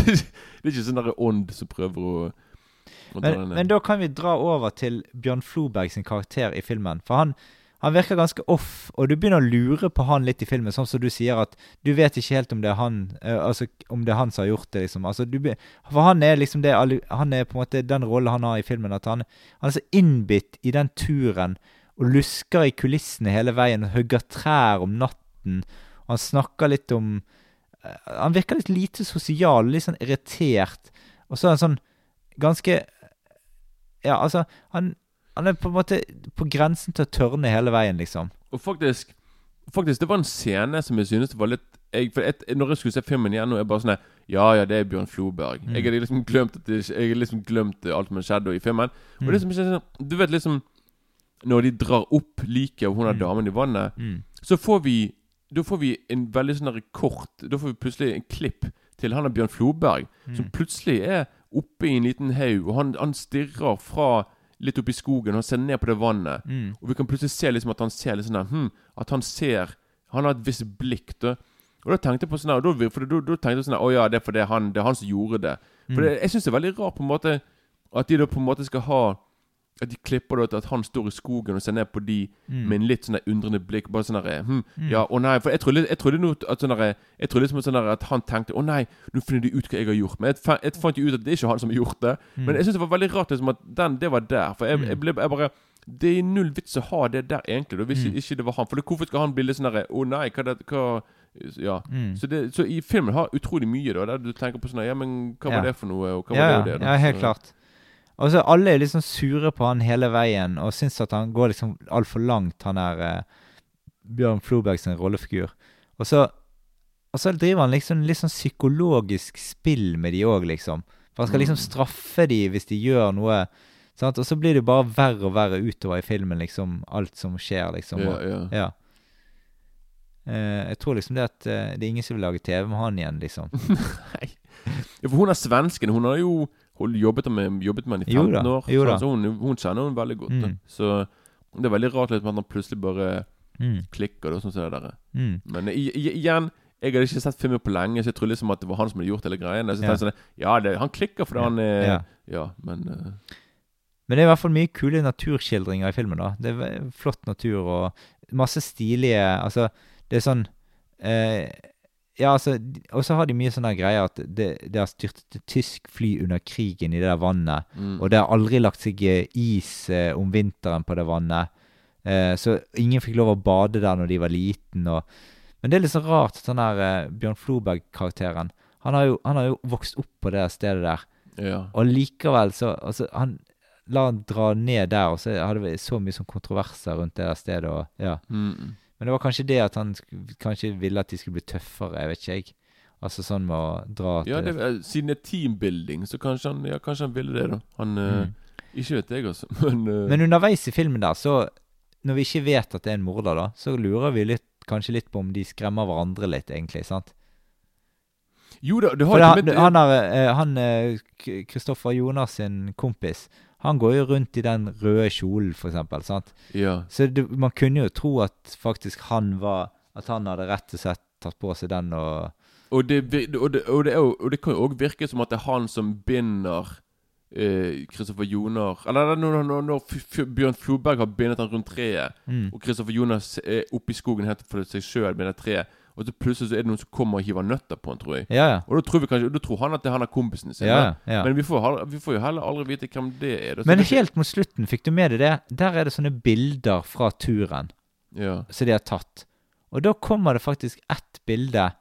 Det er ikke sånn ånd som prøver å, Men, men da kan vi dra over til Bjørn Floberg sin karakter i filmen. For han, han virker ganske off, og du begynner å lure på han litt i filmen. Sånn som du sier at du vet ikke helt om det er han uh, Altså om det er han som har gjort det, liksom. Altså, du, for han er liksom det Han er på en måte den rollen han har i filmen. At han, han er så innbitt i den turen og lusker i kulissene hele veien og hugger trær om natten. Og han snakker litt om uh, Han virker litt lite sosial, litt sånn irritert. Og så er han sånn ganske Ja, altså han, han er på en måte på grensen til å tørne hele veien, liksom. Og faktisk Faktisk, det var en scene som jeg synes var litt jeg, et, Når jeg skulle se filmen igjen nå, er jeg bare sånn Ja, ja, det er Bjørn Floberg. Mm. Jeg hadde liksom glemt det, Jeg hadde liksom glemt alt som skjedde i filmen. Og det som liksom sånn Du vet liksom Når de drar opp liket av hun der Mm. damen i vannet, Mm. så får vi Da får vi en veldig sånn kort Da får vi plutselig en klipp til han og Bjørn Floberg, som Mm. plutselig er oppe i en liten haug, og han, han stirrer fra litt opp i skogen og ser ned på det vannet. Mm. Og vi kan plutselig se liksom at han ser litt sånn der, hm, At han ser Han har et visst blikk. Da. Og da tenkte jeg på sånn her da, For da, da tenkte jeg sånn Å ja, det er fordi han, det er han som gjorde det. For Mm. det, jeg syns det er veldig rart på en måte at de da på en måte skal ha At de klipper det til at han står i skogen og ser ned på de Mm. med en litt sånn undrende blikk. Bare sånn her hm, Mm. Ja, å nei. For jeg trodde, jeg trodde nå at sånn Jeg trodde liksom sånn at han tenkte Å nei, nå finner de ut hva jeg har gjort. Men jeg, jeg fant jo ut at det er ikke han som har gjort det. Mm. Men jeg syns det var veldig rart liksom, at den, det var der. For jeg, Mm. jeg, ble, jeg bare Det er null vits å ha det der, egentlig, da, hvis Mm. ikke det var han. For det, hvorfor skal han bli litt sånn derre Å nei, hva det hva, Ja. Mm. Så, det, så i filmen har utrolig mye, da, der du tenker på sånn Ja, men hva Ja. var det for noe, og hva ja, var det og det? ja, da? helt Så- klart. Og så Alle er liksom sure på han hele veien og syns at han går liksom altfor langt, han er eh, Bjørn Floberg sin rollefigur. Og så, og så driver han liksom litt sånn psykologisk spill med de òg, liksom. For han skal liksom Mm. straffe de hvis de gjør noe. Sant? Og så blir det bare verre og verre utover i filmen, liksom. Alt som skjer, liksom. Og, ja. ja. Eh, jeg tror liksom det at uh, det er ingen som vil lage TV med han igjen, liksom. ja, for hun er svensken. Hun har jo hun jobbet med, jobbet med i 15 år. jo da. Så hun, hun kjenner hun veldig godt. Mm. Så det er veldig rart at han plutselig bare Mm. klikker. Da, sånn der. Mm. Men i, i, igjen jeg hadde ikke sett filmen på lenge, så jeg trodde liksom at det var han som hadde gjort hele greien. Så Ja. sånn Ja, det, han klikker fordi Ja. han er Ja. Ja, men uh... Men det er i hvert fall mye kule naturskildringer i filmen. da. Det er flott natur og masse stilige Altså, det er sånn eh, Ja, altså Og så har de mye sånne greier at det, det har styrtet et tysk fly under krigen i det der vannet. mm. Og det har aldri lagt seg eh, is eh, om vinteren på det vannet. Eh, så ingen fikk lov å bade der når de var liten. Og, men det er litt så rart den der eh, Bjørn Floberg-karakteren han han har jo vokst opp på det stedet der. Ja. Og likevel så altså, Han la han dra ned der, og så hadde vi så mye sånn kontroverser rundt det der stedet. Og, ja. Mm. Men det var kanskje det at han kanskje ville at de skulle bli tøffere. Jeg vet ikke, jeg. Altså sånn med å dra Ja, til det, er- siden det er teambuilding, så kanskje han, ja, kanskje han ville det, da. Han mm. uh, Ikke vet jeg, altså. Men, uh... Men underveis i filmen der, så Når vi ikke vet at det er en morder, da, så lurer vi litt, kanskje litt på om de skremmer hverandre litt, egentlig. sant? Jo da, det har For det, ikke han, med han, eh, han eh, Kristoffer Jonas sin kompis, han går jo rundt i den røde kjolen, for eksempel, sant? Ja. Så det, man kunne jo tro at faktisk han var At han hadde rett og slett tatt på seg den og Og det, og, det, og, det og det kan jo òg virke som at det er han som binder eh, Kristoffer Joner Eller når, når, når Bjørn Floberg har bindet han rundt treet, mm. og Kristoffer Jonas er oppe i skogen helt for seg sjøl med det treet, og så plutselig så er det noen som kommer og hiver nøtter på han, tror jeg. Ja, ja. Og da tror vi kanskje Da tror han at det er han er kompisen sin. ja. Men vi får, vi får jo heller aldri vite hvem det er. Men det- helt mot slutten, fikk du med deg det? Der er det sånne bilder fra turen. ja. som de har tatt. Og da kommer det faktisk ett bilde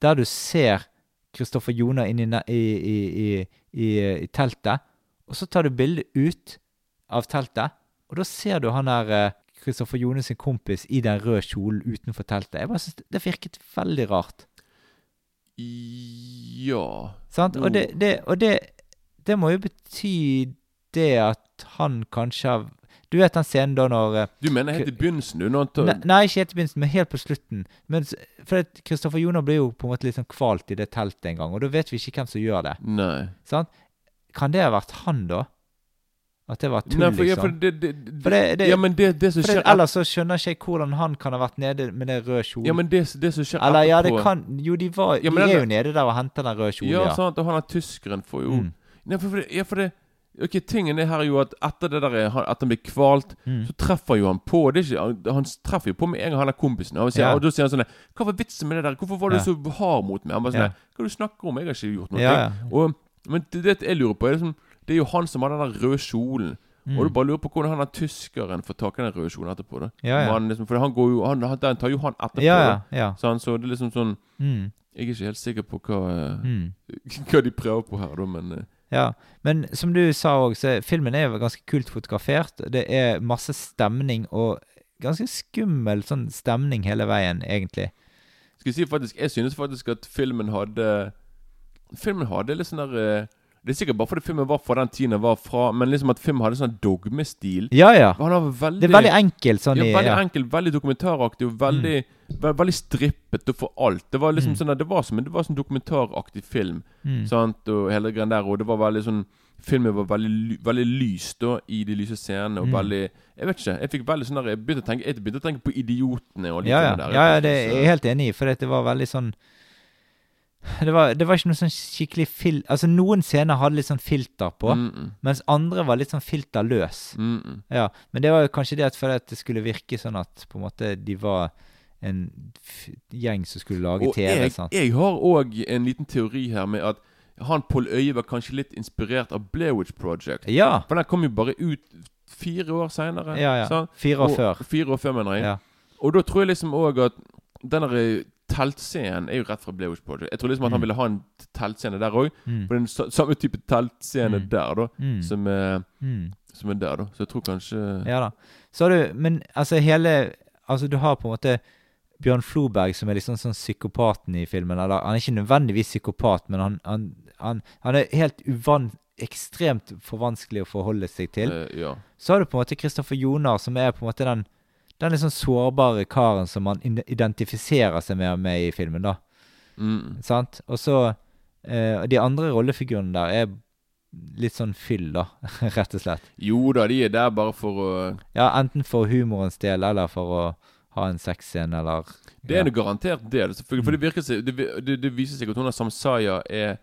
der du ser Kristoffer Joner inne i, i, i, i, i, i teltet. Og så tar du bildet ut av teltet, og da ser du han der Kristoffer Jones sin kompis i den røde kjolen utenfor teltet. Jeg bare synes Det virket veldig rart. Ja Sant? Og, det, det, og det, det må jo bety det at han kanskje har Du vet den scenen da når eh, Du mener helt i begynnelsen, du? Tar, Ne nei, ikke helt i begynnelsen, men helt på slutten. Men for Kristoffer Joner blir jo på en måte litt sånn kvalt i det teltet en gang, og da vet vi ikke hvem som gjør det. Nei. Sant? Kan det ha vært han, da? At det var tull, Nei, for, ja, for liksom? det, det, det, For Ja, men det, det som skjer ellers så skjønner ikke jeg hvordan han kan ha vært nede med den røde kjolen. Ja, men det, det som skjer Eller ja, det kan Jo, de, var, Ja, men de er jo nede der og henter den røde kjolen, Ja, ja. sant, og han er tyskeren får jo Mm. Nei, for, for det, ja, for det Ok, tingen er her jo at etter det der er- At han blir kvalt, Mm. så treffer jo han på det er ikke, han, han treffer jo på med en gang han er kompisen. Og, sier, Ja. og da sier han sånn Hva var vitsen med det der? Hvorfor var du så hard mot meg? Han bare sånn. Hva er det du snakker om? Jeg har ikke gjort noe. Og, men det, det jeg lurer på, er liksom Det er jo han som har den der røde kjolen. Mm. Og du bare lurer på hvordan han er tyskeren får tak i den røde kjolen etterpå. Det. Ja, ja. Han, liksom, For han går jo han, han- Den tar jo han etterpå. Ja, ja. Så, han, så det er liksom sånn Mm. Jeg er ikke helt sikker på hva, Mm. hva de prøver på her, da, men eh, Ja, men som du sa òg, så filmen er jo ganske kult fotografert. Det er masse stemning og ganske skummel sånn stemning hele veien, egentlig. Skal jeg si faktisk Jeg synes faktisk at filmen hadde Filmen hadde litt sånn der eh, Det er sikkert bare fordi filmen var fra den tiden den var fra, men liksom at filmen hadde sånn dogmestil. Ja, ja. Veldig Det er veldig enkelt sånn ja, veldig ja. enkel, veldig dokumentaraktig og veldig, ve veldig strippet og for alt. Det var liksom Mm. sånn Det var som en sånn dokumentaraktig film. Mm. Sant? Og hele greien der Og det var veldig sånn Filmen var veldig, veldig lys da i de lyse scenene. Og Mm. veldig Jeg vet ikke. Jeg fikk veldig sånn der Jeg begynte å tenke Jeg begynte å tenke på Idiotene og litt Ja, ja. filmene der. ja, ja, det er jeg helt enig i, for det var veldig sånn det var, det var ikke noe sånn skikkelig fil... Altså, noen scener hadde litt sånn filter på, Mm, mm, mens andre var litt sånn filterløs. mm, mm. Ja, men det var jo kanskje det at for at det skulle virke sånn at på en måte de var en gjeng som skulle lage Og TV. jeg, sant? jeg har òg en liten teori her med at han Pål Øye var kanskje litt inspirert av Blair Witch Project. Ja. For den kom jo bare ut fire år seinere. Ja, ja. Fire år før. Fire år før, mener jeg. Ja. Og da tror jeg liksom òg at den der teltscenen er jo rett fra Blair Witch Project. Jeg tror liksom at han Mm. ville ha en teltscene der òg. Mm. På den samme type teltscene Mm. der, da. Mm. Som, er, Mm. som er der, da. Så jeg tror kanskje Ja da. Så har du Men altså hele Altså, du har på en måte Bjørn Floberg som er liksom sånn psykopaten i filmen. Eller han er ikke nødvendigvis psykopat, men han, han, han, han er helt uvan... Ekstremt for vanskelig å forholde seg til. Uh, Ja. Så har du på en måte Kristoffer Jonar, som er på en måte den den sånn sårbare karen som man identifiserer seg med, med i filmen, da. Mm. Sant? Og så eh, De andre rollefigurene der er litt sånn fyll, da, rett og slett. Jo da, de er der bare for å Ja, enten for humorens del, eller for å ha en sexscene, eller Det er en garantert del. For det virker seg det, det, det viser seg at hun der Samsaya er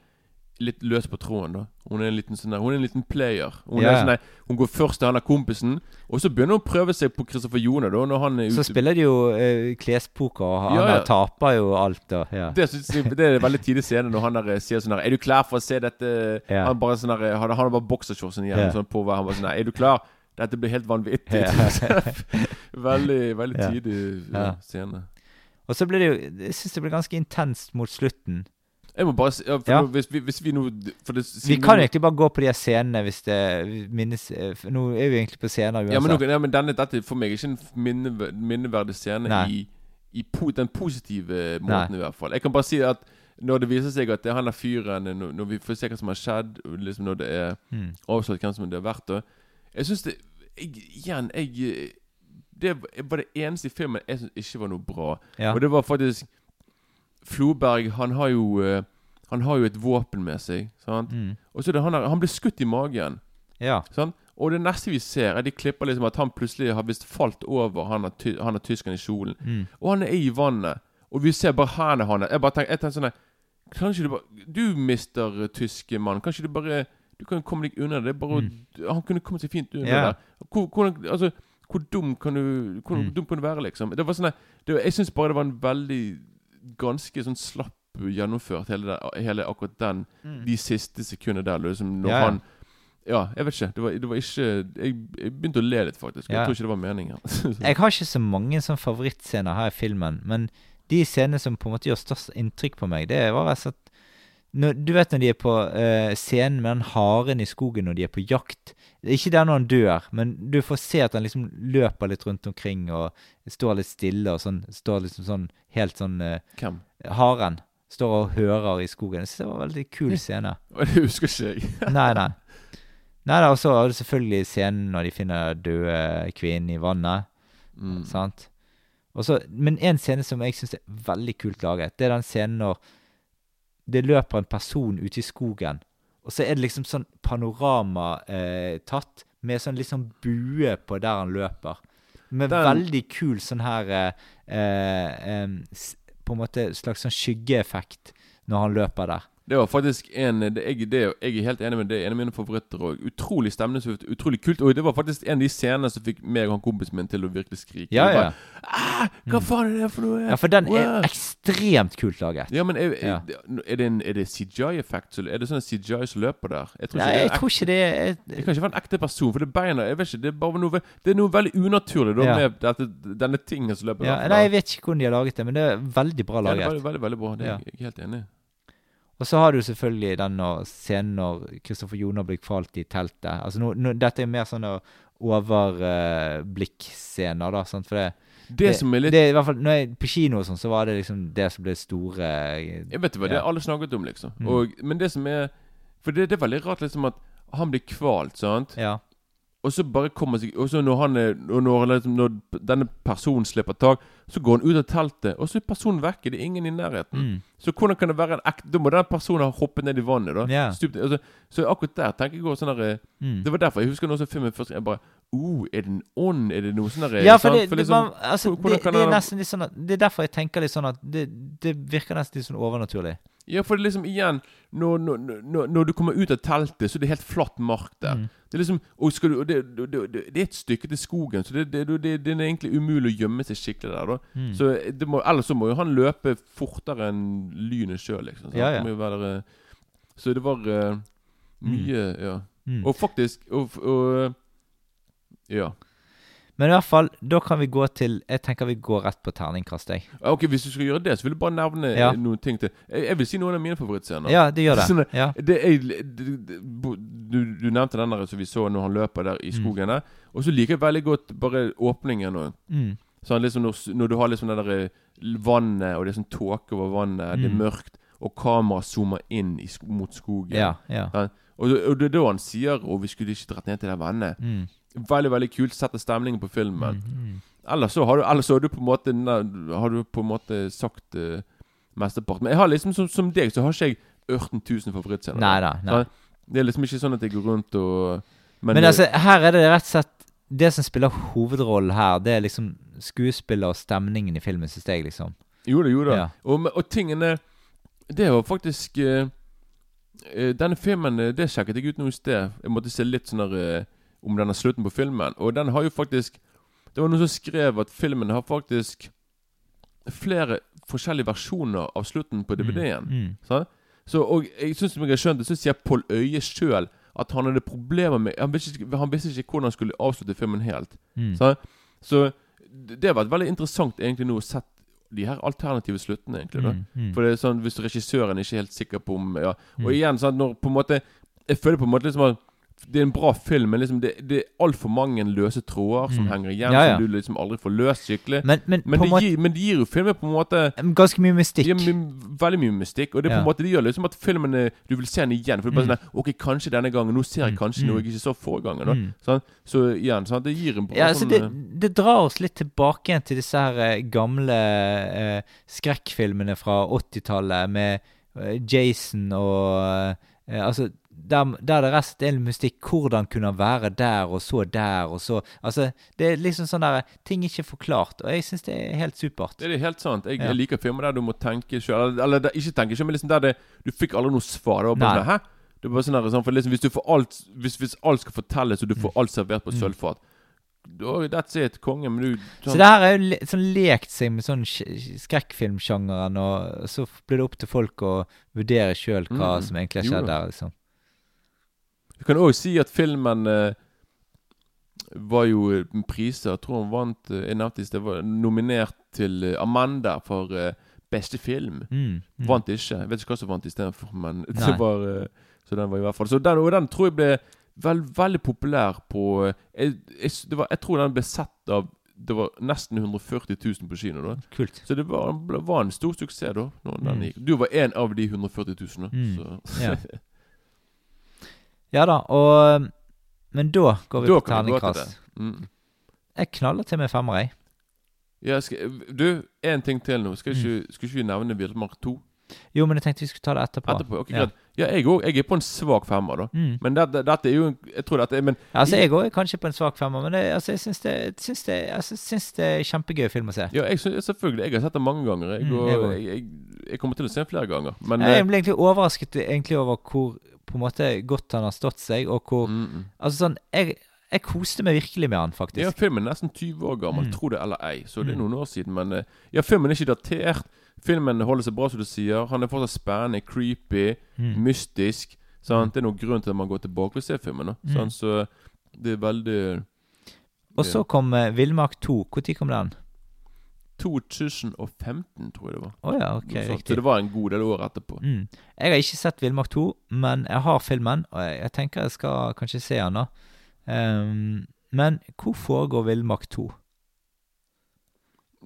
litt løs på tråden, da. Hun er en liten sånn der Hun er en liten player. Hun, Ja, er sånn der, hun går først til han der kompisen, og så begynner hun å prøve seg på Christopher Jone, da, når han er Så ute spiller de jo eh, klespoker, og han Ja, ja. der taper jo alt, da. Ja. det, synes jeg, det er en veldig tidlig scene når han der eh, sier sånn der Er du klar for å se dette? Ja. Han bare sånn der Han, han har bare boksershortsen igjen Ja. sånn på hver. Han bare sånn der, Er du klar? Dette blir helt vanvittig. Veldig veldig Ja. tidlig ja, Ja. scene. Og så blir det jo Jeg syns det blir ganske intenst mot slutten. Jeg må bare si ja, Ja. Nå, hvis, vi, hvis vi nå det, Vi kan egentlig bare gå på de scenene hvis det minnes eh, Nå er vi egentlig på scener uansett. Ja, men, nå, ja, men denne, dette er for meg ikke en minne, minneverdig scene Nei. i, i po, den positive Nei. måten, i hvert fall. Jeg kan bare si at når det viser seg at det er han der fyren Når, når vi får se hva som har skjedd, liksom når det er Mm. avslørt hvem som det har vært og Jeg syns det jeg, Igjen, jeg Det var det eneste i filmen jeg syns ikke var noe bra. Og det var faktisk Floberg, han har jo eh, Han har jo et våpen med seg. Sant? Mm. Og så er det han der Han blir skutt i magen. Ja. Sant? Og det neste vi ser, er de klipper liksom at han plutselig har visst falt over han har, ty han er tyskeren i kjolen. Mm. Og han er i vannet. Og vi ser bare hendene hans. Jeg bare tenker, jeg tenker sånn Kanskje du bare Du, mister uh, tyske mann. Kanskje du bare Du kan komme deg unna det. Bare mm. Han kunne kommet seg fint unna. Ja. der. Hvor, hvordan, altså, hvor dum kan du Hvor Mm. dum kan du være, liksom? Det var sånn Jeg syns bare det var en veldig Ganske sånn slapp gjennomført, hele, der, hele akkurat den De siste sekundene der. Liksom, når Mm. Ja, ja. han Ja, jeg vet ikke. Det var, det var ikke jeg, jeg begynte å le litt, faktisk. Jeg tror ikke det var meningen. Jeg har ikke så mange sånn favorittscener her i filmen, men de scenene som på en måte gjør størst inntrykk på meg, det var rett og slett når, Du vet når de er på uh, scenen med den haren i skogen når de er på jakt. Ikke der når han dør, men du får se at han liksom løper litt rundt omkring og står litt stille og sånn. Står liksom sånn helt sånn uh, Hvem? Haren står og hører i skogen. Jeg synes det var en veldig kul scene. Det husker ikke jeg. Nei, nei. Nei Og så har du selvfølgelig scenen når de finner døde kvinnen i vannet. Mm. Sant? Og så- men en scene som jeg syns er veldig kult laget, det er den scenen når det løper en person ute i skogen, og så er det liksom sånn panorama eh, tatt, med sånn liksom bue på der han løper. Med Den- veldig kul sånn her eh, eh, På en måte slags sånn skyggeeffekt når han løper der. Det var faktisk en det, jeg, det, jeg er helt enig med det. En av mine favoritter Og Utrolig stemningsfullt, utrolig kult. Og det var faktisk en av de scenene som fikk meg og han kompisen min til å virkelig skrike. Ja, ja. Bare, ah, hva faen er det for noe? Ja, for den er Wow. Ekstremt kult laget. Ja, men er, er, er, det en, er det CGI-effekt? Er det sånn CGI som løper der? Jeg tror ikke Nei, jeg er tror ikke det er Det kan ikke være en ekte person, for det beina Jeg vet ikke, det er bare noe Det er noe veldig unaturlig da med dette, denne tingen som løper ja. Nei, jeg vet ikke hvordan de har laget det, men det er veldig bra laget. Ja, det er veldig, veldig, bra. Det er jeg, jeg er helt enig i. Og så har du selvfølgelig den scenen når Kristoffer Joner blir kvalt i teltet. Altså nå, nå, Dette er mer sånne overblikkscener, da. Sant? For det, Det, som er litt det i hvert fall, når jeg, På kino og sånn, så var det liksom det som ble store Jeg vet hva det Ja. det alle snakket om, liksom. Mm. Og, men det som er For det, det er veldig rart liksom at han blir kvalt, sant? Ja. Og så bare kommer seg Og så når han er når, liksom, når denne personen slipper tak, så går han ut av teltet, og så er personen vekke. Det er ingen i nærheten. Mm. Så hvordan kan det være en ekte Da må den personen ha hoppet ned i vannet, da. Ja. Stupt, altså, så akkurat der tenker jeg også sånn der, Mm. Det var derfor jeg husker når jeg så filmen først. Jeg bare uh, Er det en ånd? Er det noe sånn der Ja, for det, liksom, altså, det, det er nesten litt sånn at Det er derfor jeg tenker litt sånn at det, det virker nesten litt sånn overnaturlig. Ja, for det liksom igjen når, når, når, når du kommer ut av teltet, så er det helt flatt mark der. Mm. Det er liksom du, det, det, det, det er et stykke til skogen, så det, det, det, det er egentlig umulig å gjemme seg skikkelig der. da Mm. Så må, Ellers så må jo han løpe fortere enn lynet sjøl, liksom. Så, Ja, ja. Det være, så det var uh, mye Ja. Mm. Og faktisk og, og, Ja. Men i hvert fall, da kan vi gå til Jeg tenker vi går rett på terningkast, jeg. Ok, Hvis du skal gjøre det, så vil du bare nevne Ja. eh, noen ting til. Jeg, jeg vil si noen av mine favorittscener. Ja, det gjør det. Sånn, Ja. Det er, du, du nevnte den der som vi så når han løper der i Mm. skogen. der. Og så liker jeg veldig godt bare åpningen. Og, Mm. sånn, liksom når, når du har liksom det der eh, vannet, og det er sånn tåke over vannet, det er Mm. mørkt, og kameraet zoomer inn i, mot skogen. Ja. ja. Og, og det er da han sier 'Å, vi skulle ikke dratt ned til det vannet'. Mm. Veldig veldig kult. Setter stemningen på filmen. Mm. Mm. Ellers så har du, ellers så har du på en måte Har du på en måte sagt uh, mesteparten. Men jeg har liksom som, som deg, så har ikke jeg 18 000 favorittscener. Nei da. Nei. Det er liksom ikke sånn at jeg går rundt og Men, altså, her er det rett og slett Det som spiller hovedrollen her, det er liksom skuespiller og stemningen i filmen, syns jeg, liksom. Jo da, jo da. Ja. Og, og tingene Det var faktisk eh, eh, Denne filmen eh, Det sjekket jeg ut nå i sted. Jeg måtte se litt sånn der eh, om denne slutten på filmen. Og den har jo faktisk Det var noen som skrev at filmen har faktisk flere forskjellige versjoner av slutten på DVD-en. Mm. Mm. Så, og jeg synes som jeg har skjønt det, så sier Pål Øye sjøl at han hadde problemer med han visste, ikke, han visste ikke hvordan han skulle avslutte filmen helt. Mm. Så, Så det har vært veldig interessant egentlig nå å sett de her alternative sluttene, egentlig. da Mm. Mm. For det er sånn hvis regissøren ikke er helt sikker på om ja. Og Mm. igjen, sånn, når på en måte Jeg føler på en måte liksom at det er en bra film, men liksom det, det er altfor mange løse tråder som Mm. henger igjen, Ja, ja. som du liksom aldri får løst skikkelig. Men, men, Men, det måte gir, men det gir jo filmen på en måte Ganske mye mystikk. ja, veldig mye mystikk. Og det ja. på en måte Det gjør liksom at filmen er, Du vil se den igjen. For det er bare Mm. sånn Ok, kanskje denne gangen. Nå ser jeg Mm. kanskje Mm. noe jeg ikke så forrige gangen. Mm. Sånn? Så igjen, sånn, det gir en bra Ja, altså sånn det, eh, det drar oss litt tilbake igjen til disse her eh, gamle eh, skrekkfilmene fra 80-tallet med eh, Jason og eh, Altså, der, der det rest er mystikk. Hvordan kunne han være der, og så der, og så Altså, det er liksom sånn der Ting ikke er forklart, og jeg syns det er helt supert. Det er helt sant. Jeg, Ja. jeg liker filmer der du må tenke sjøl. Eller, eller der- ikke tenke sjøl, men liksom der det Du fikk aldri noe svar. Det var bare sånn Hæ? Det var sånn der, sånn, for liksom, Hvis du får alt Hvis, hvis alt skal fortelles, og du får alt servert på Mm. sølvfat da, That's it. Konge. Men du Så sånn, det her er jo le sånn lekt seg med sånn skrekkfilmsjangeren, og så blir det opp til folk å vurdere sjøl hva Mm. som egentlig har skjedd der, liksom. Du kan òg si at filmen eh, var jo eh, priser. Jeg tror hun vant eh, Jeg nevnte i sted var nominert til eh, Amanda for eh, beste film. Mm. Mm. Vant ikke. Jeg vet ikke hva som vant istedenfor, men Nei. det var eh, Så den var i hvert fall Så den, og den tror jeg ble vel, veldig populær på eh, jeg, jeg, det var, jeg tror den ble sett av Det var nesten 140 000 på kino. da Kult. Så det var, var en stor suksess da når den Mm. gikk. Du var en av de 140 000. Da, Mm. så. Ja. Ja da, og Men da går vi Da på terningkast. Mm. Jeg knaller til med femmer, jeg. Ja, skal, du, en ting til nå. Skal Mm. ikke, skal ikke vi nevne Villmark 2 Jo, men jeg tenkte vi skulle ta det etterpå. etterpå? Ok, Ja. Ja, jeg òg. Jeg er på en svak femmer, da. Mm. Men det- det- dette er jo Jeg tror dette er Men Altså, jeg òg er kanskje på en svak femmer, men det, altså, jeg syns det, syns det, altså, syns det er kjempegøy film å se. ja, jeg selvfølgelig. Jeg har sett den mange ganger. Jeg, Mm, og, jeg jeg, jeg, kommer til å se den flere ganger. Men jeg eh, ble egentlig overrasket egentlig over hvor på en måte godt han har stått seg, og hvor mm, mm. Altså sånn Jeg, jeg koste meg virkelig med han, faktisk. Ja, filmen er nesten 20 år gammel, Mm. tro det eller ei. Så det er Mm. noen år siden. Men eh, ja, filmen er ikke datert. Filmen holder seg bra, som du sier. Han er fortsatt spennende, creepy, Mm. mystisk. Sant? Det er noen grunn til at man går tilbake og ser filmen. Da. Mm. Sant? Så det er veldig Og så kom uh, Villmark 2. Når kom den? 2015, tror jeg det var. Oh ja, ok, sånt. Så det var en god del år etterpå. Mm. Jeg har ikke sett Villmark 2, men jeg har filmen, og jeg, jeg tenker jeg skal kanskje se den. da Um, Men hvor foregår Villmark 2?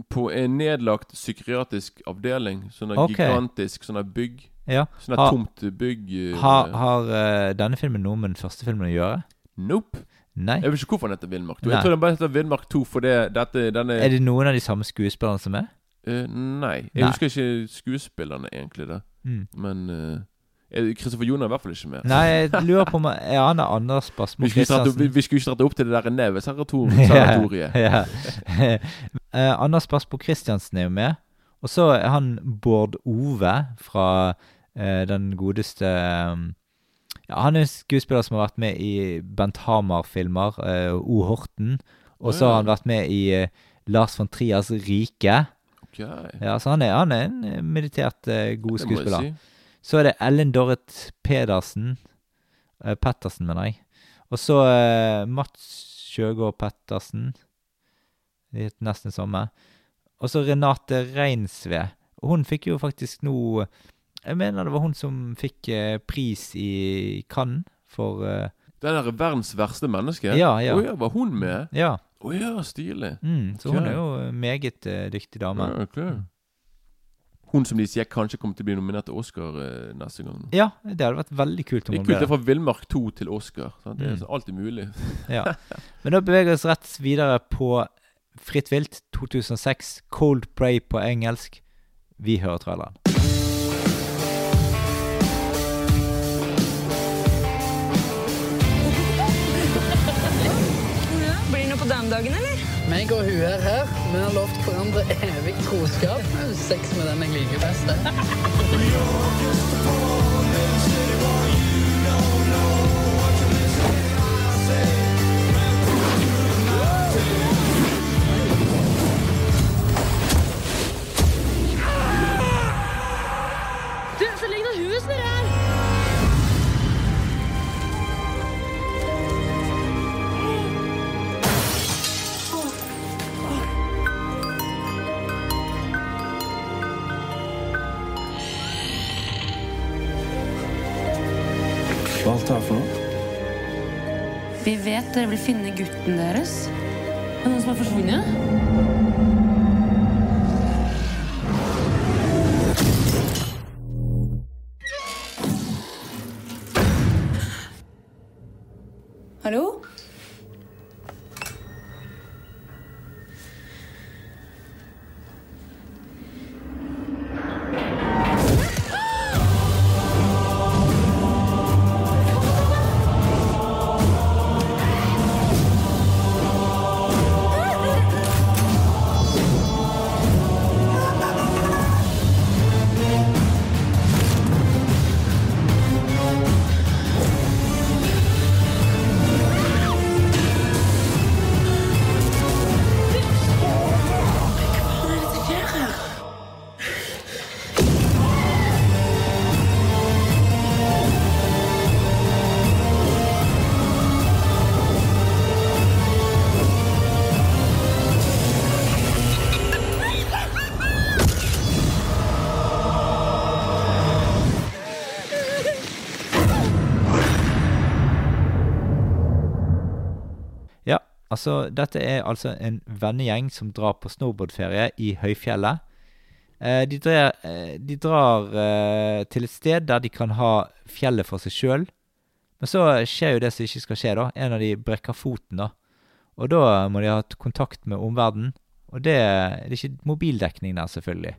På en nedlagt psykiatrisk avdeling. Sånn okay. gigantisk sånn bygg. Ja, Sånn tomt bygg. eh, Har, har uh, denne filmen noe med den første filmen å gjøre? Nope. Nei. Jeg vet ikke hvorfor den heter Villmark 2. Nei. Jeg tror den bare heter Villmark 2 fordi dette denne, Er det noen av de samme skuespillerne som er? Uh, nei. Jeg Nei. husker ikke skuespillerne, egentlig. da Mm. Men Kristoffer er- Jon er i hvert fall ikke med. Nei, jeg lurer på om Er han er Anders Basmo Vi skulle, ikke dratt, opp- til det der Neves Ja, ja. uh, Anders Basmo Christiansen er jo med. Og så er han Bård Ove fra eh, den godeste um, ja, Han er en skuespiller som har vært med i Bent Hamar-filmer, uh, O. Horten. Og så oh, ja. har han vært med i uh, Lars von Trias Rike. Ok, Ja, så han er, han er en eh, meditert uh, god skuespiller. si. Så er det Ellen Dorrit Pedersen. uh, Pettersen, mener jeg. Og så eh, Mats Sjøgaard Pettersen. Det het nesten samme. Og så Renate Reinsve. Hun fikk jo faktisk nå Jeg mener det var hun som fikk eh, pris i Cannes for uh, Den der verdens verste menneske? Ja, ja. Å ja, var hun med? Ja. Å ja, stilig. Mm, så hun er jo en meget uh, dyktig dame. Ja, ok. Hun som de sier kanskje kommer til å bli nominert til Oscar uh, neste gang. Ja, det hadde vært veldig kult om hun ble det er fra Villmark 2 til Oscar. Sant? Det er Mm. alltid mulig. Ja. Men da beveger vi oss rett videre på Fritt vilt 2006, Cold Prey på engelsk. Vi hører traileren. Vi har lovt hverandre evig troskap. Sex med den jeg liker best. Du, så ligner huset hus vet dere vil finne gutten deres. Er det noen som har forsvunnet? Altså dette er altså en vennegjeng som drar på snowboardferie i høyfjellet. Eh, de drar, eh, de drar eh, til et sted der de kan ha fjellet for seg sjøl. Men så skjer jo det som ikke skal skje, da. En av de brekker foten, da. Og da må de ha kontakt med omverdenen. Og det, det er ikke mobildekning der, selvfølgelig.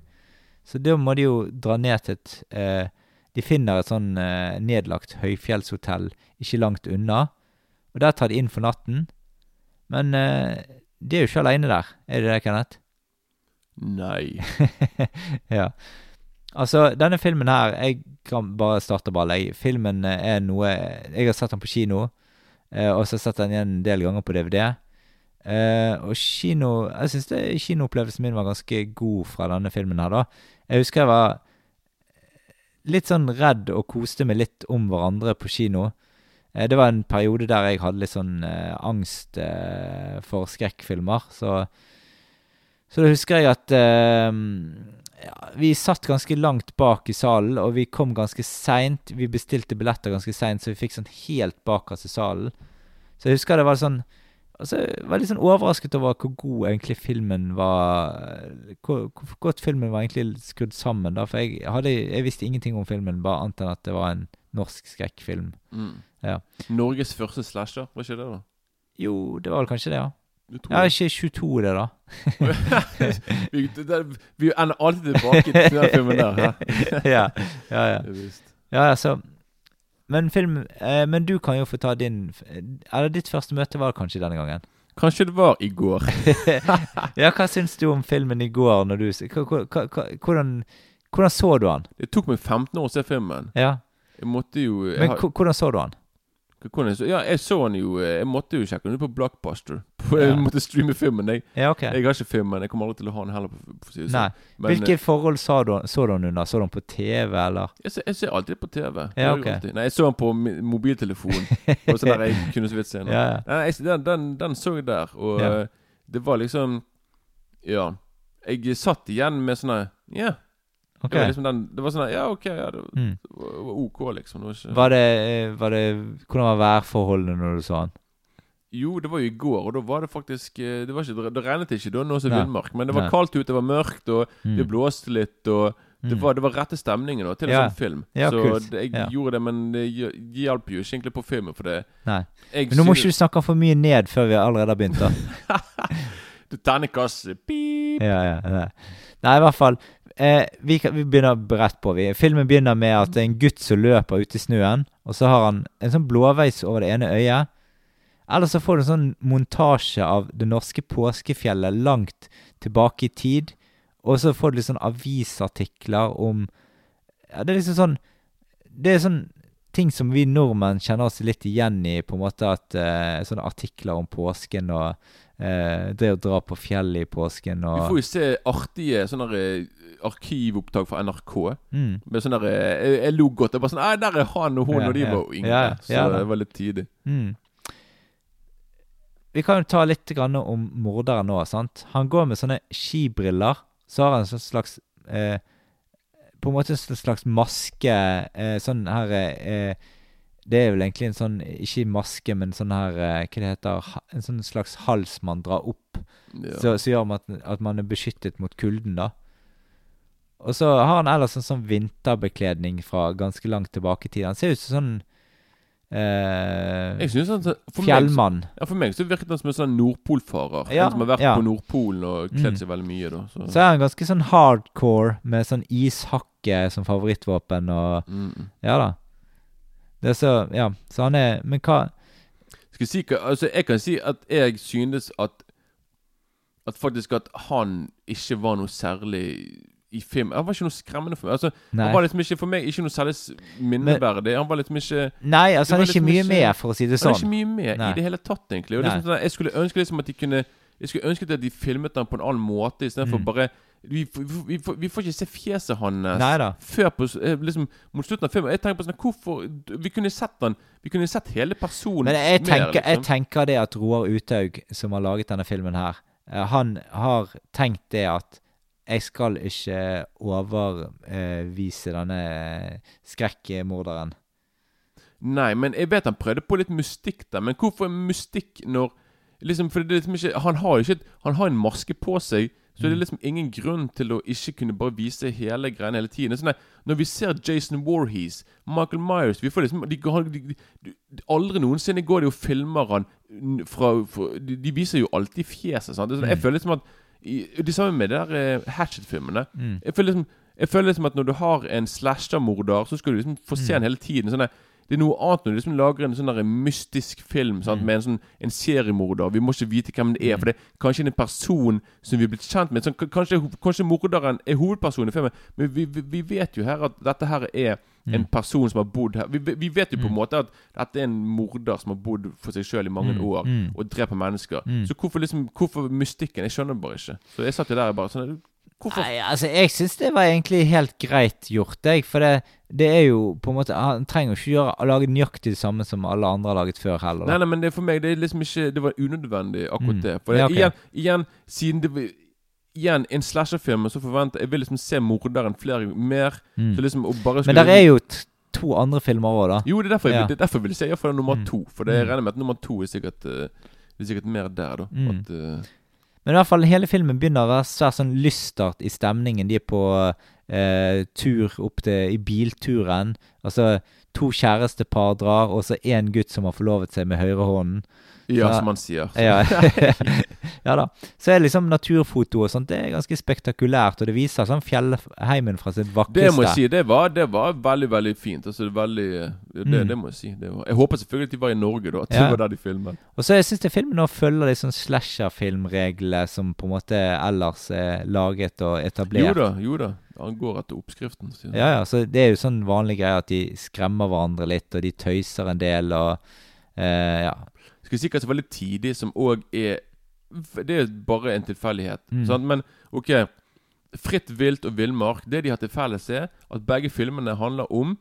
Så da må de jo dra ned til et eh, De finner et sånn eh, nedlagt høyfjellshotell ikke langt unna. Og der tar de inn for natten. Men eh, de er jo ikke aleine der, er de det, Kenneth? Nei. ja. Altså, denne filmen her Jeg kan bare starte ball. Jeg. Filmen eh, er noe Jeg har sett den på kino, eh, og så har jeg sett den igjen en del ganger på DVD. Og kino Jeg syns kinoopplevelsen min var ganske god fra denne filmen her, da. Jeg husker jeg var litt sånn redd og koste meg litt om hverandre på kino. Eh, Det var en periode der jeg hadde litt sånn eh, angst eh, for skrekkfilmer, så Så da husker jeg at eh, ja, vi satt ganske langt bak i salen, og vi kom ganske seint. Vi bestilte billetter ganske seint, så vi fikk sånn helt bakerst i salen. Så jeg husker det var sånn Altså, jeg var litt sånn overrasket over hvor god egentlig filmen var Hvor, hvor godt filmen var egentlig skrudd sammen, da. For jeg, hadde, jeg visste ingenting om filmen, bare annet enn at det var en norsk skrekkfilm. Mm. Ja. Norges første slasher, var ikke det, da? Jo, det var vel kanskje det, ja. Ja, ikke 22 det, da. vi, det, det, vi ender alltid tilbake til den filmen der. ja, ja, ja, ja. Ja, altså Men film eh, Men du kan jo få ta din Eller ditt første møte var kanskje denne gangen? Kanskje det var i går. ja, hva syns du om filmen i går, når du Hvordan Hvordan så du han? Det tok meg 15 år å se filmen. Ja, Jeg måtte jo jeg Men har- hvordan så du han? hvordan jeg så, Ja, jeg så han jo eh, Jeg måtte jo sjekke han ut på Blockbuster. Jeg Ja. måtte streame filmen. Jeg, Ja, ok. jeg har ikke filmen. Jeg kommer aldri til å ha den heller. På, på Nei. sånn. Men, Hvilke forhold så du, så du han under? Så du han på TV, eller? Jeg ser, jeg ser alltid på TV. Ja, gjør jeg ok. alltid. Nei, jeg så han på mobiltelefonen. Og sånn der jeg kunne så vidt se. Ja, ja. Nei, jeg, den, den, den så jeg der, og eh, det var liksom Ja. Jeg satt igjen med sånn Ja. Ja. Ok. Det var liksom den Det var sånn Ja, OK, ja, det Mm. var, OK, liksom. Det var ikke Var det, eh, var det Hvordan var værforholdene når du så den? Jo, det var jo i går, og da var det faktisk eh, Det, var ikke, det regnet ikke da, nå som Nei. villmark, men det var Nei. kaldt ute, det var mørkt, og det Mm. blåste litt, og det Mm. var, det var rette stemningen da, til en Ja. sånn film. Ja, så kult. det, jeg Ja. gjorde det, men det hj- hjalp jo ikke egentlig på filmen, for det Nei. Men nå må ikke du snakke for mye ned før vi allerede har begynt, da. du tenner kassen. pip! ja, ja, ja. Nei, i hvert fall. Eh, vi, kan, vi begynner rett på. Vi. Filmen begynner med at det er en gutt som løper ute i snøen, og så har han en sånn blåveis over det ene øyet. Eller så får du en sånn montasje av det norske påskefjellet langt tilbake i tid. Og så får du litt sånn avisartikler om Ja, det er liksom sånn Det er sånn ting som vi nordmenn kjenner oss litt igjen i, på en måte at eh, Sånne artikler om påsken og eh, det å dra på fjellet i påsken Vi får jo se artige sånne eh, arkivopptak fra NRK. mm, Med sånne eh, jeg, jeg lo godt. Jeg bare sånn Nei, der er han og hun, Ja, og de ja. var yngre. Ja, så det var litt tidlig. mm. Vi kan jo ta litt om morderen nå. sant? Han går med sånne skibriller. Så har han en sånn slags eh, På en måte en slags maske. Eh, sånn her eh, Det er vel egentlig en sånn Ikke maske, men sånn her eh, Hva det heter En sånn slags hals man drar opp. Ja. Så, så gjør man at, at man er beskyttet mot kulden, da. Og så har han ellers en sånn vinterbekledning fra ganske langt tilbake i tid. Han ser ut som sånn eh, Jeg synes han, for fjellmann. meg, ja, for meg så virket han som en sånn nordpolfarer. Ja, en som har vært ja. på Nordpolen og kledd Mm. seg veldig mye. da så. Så er han ganske sånn hardcore med sånn ishakke som favorittvåpen og Mm. Ja da. Det er så Ja, så han er Men hva Skal jeg si hva Altså, jeg kan si at jeg synes at At faktisk at han ikke var noe særlig i film. Han var ikke noe skremmende for meg. Altså, Nei. Han var liksom ikke for meg ikke noe særlig minneverdig. Han var liksom ikke Nei, altså han er ikke liksom mye ikke- med, for å si det sånn. Han er sånn. ikke mye med Nei. i det hele tatt, egentlig. Og er sånn jeg skulle ønske liksom at de kunne Jeg skulle ønske at de filmet den på en annen måte, istedenfor Mm. bare vi, vi, vi, vi får ikke se fjeset hans Neida. før på eh, liksom mot slutten av filmen. Jeg tenker på sånn Hvorfor Vi kunne sett den Vi kunne sett hele personen Men jeg mer, tenker, jeg liksom. tenker det at Roar Uthaug, som har laget denne filmen her, eh, han har tenkt det at jeg skal ikke overvise denne skrekkmorderen. Nei, men jeg vet han prøvde på litt mystikk der. Men hvorfor mystikk når liksom, For det er liksom ikke Han har jo ikke Han har en maske på seg. Så det er liksom ingen grunn til å ikke kunne bare vise hele greiene hele tiden. Sånn når vi ser Jason Warhees, Michael Myers vi får liksom, de, de, de, Aldri noensinne går de og filmer han fra, fra de, viser jo alltid fjeset. Sant? Sånn, Jeg føler liksom at Det samme med de der uh, Hatchet-filmene. Mm. Jeg liksom Jeg føler liksom at når du har en slasher-morder, så skal du liksom få se Mm. den hele tiden. Sånn der, det er noe annet når du liksom lager en sånn der mystisk film sant? Mm. med en sånn En seriemorder. Vi må ikke vite hvem det er, for det er kanskje en person som vi er blitt kjent med. Sånn, kanskje, kanskje morderen er hovedpersonen i filmen, men vi, vi, vi vet jo her at dette her er en person som har bodd her. Vi, vi vet jo på en Mm. måte at dette er en morder som har bodd for seg sjøl i mange Mm, år mm. og dreper mennesker. Mm. Så hvorfor liksom Hvorfor mystikken? Jeg skjønner bare ikke. Så jeg satt jo der og bare sånn Hvorfor Nei, altså, jeg syns det var egentlig helt greit gjort, jeg. For det, det er jo på en måte Han trenger ikke gjøre, lage nøyaktig det samme som alle andre har laget før heller. Nei, Da. nei, men det for meg Det er liksom ikke Det var unødvendig, akkurat Mm. det. For Ja, okay. igjen, igjen, siden det var- Igjen, en slasherfilm, så forventer jeg vil liksom se morderen flere mer. Mm. Så liksom og bare Men der er jo to andre filmer òg, da. Jo, det er derfor jeg, Ja. det er derfor jeg vil si iallfall nummer Mm. to. For det jeg Mm. regner med at nummer to er sikkert uh, er sikkert mer der, da. Mm. At, eh, Men i hvert fall hele filmen begynner å være svært sånn lystert i stemningen. De er på eh, tur opp til i bilturen. Altså to kjærestepar drar, og så én gutt som har forlovet seg med høyrehånden. Ja, som man sier. Ja. ja da. Så er det liksom naturfoto og sånt. Det er ganske spektakulært, og det viser sånn fjellheimen fra sitt vakreste. Det må jeg si, det var, det var veldig veldig fint. Altså, det, veldig, det, Mm. det må jeg si. Det var, jeg håper selvfølgelig at de var i Norge, da. At Ja. det var der de filmet. Og så syns jeg filmen nå følger de sånn slasherfilmreglene som på en måte ellers er laget og etablert. Jo da, jo da. Han går etter oppskriften. sier. Ja, ja, så det er jo sånn vanlig greie at de skremmer hverandre litt, og de tøyser en del, og eh, ja. Skal jeg si hva som tidlig, òg er Det er bare en tilfeldighet. Mm. Men OK. Fritt vilt og villmark. Det de har til felles, er at begge filmene handler om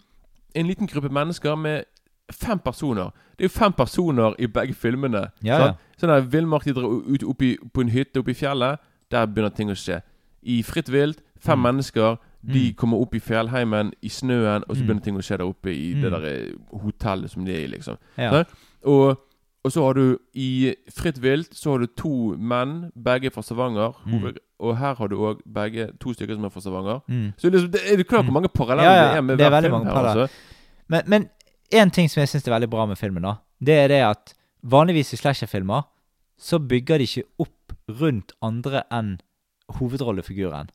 en liten gruppe mennesker med fem personer. Det er jo fem personer i begge filmene. Ja, ja. Sånn der Villmark de drar ut oppi, på en hytte oppe i fjellet. Der begynner ting å skje. I Fritt vilt, fem Mm. mennesker. De Mm. kommer opp i fjellheimen, i snøen, og så Mm. begynner ting å skje der oppe i det Mm. der eh, hotellet som de er i, liksom. Ja. Sant? Og, og så har du i Fritt vilt så har du to menn, begge fra Stavanger. Mm. Og her har du òg begge to stykker som er fra Stavanger. Mm. Så liksom, det er du klar over hvor mange paralleller Ja, ja, det er med det er hver film her. også. Altså. Men, men en ting som jeg syns er veldig bra med filmen, da, det er det at vanligvis i slasherfilmer så bygger de ikke opp rundt andre enn hovedrollefiguren.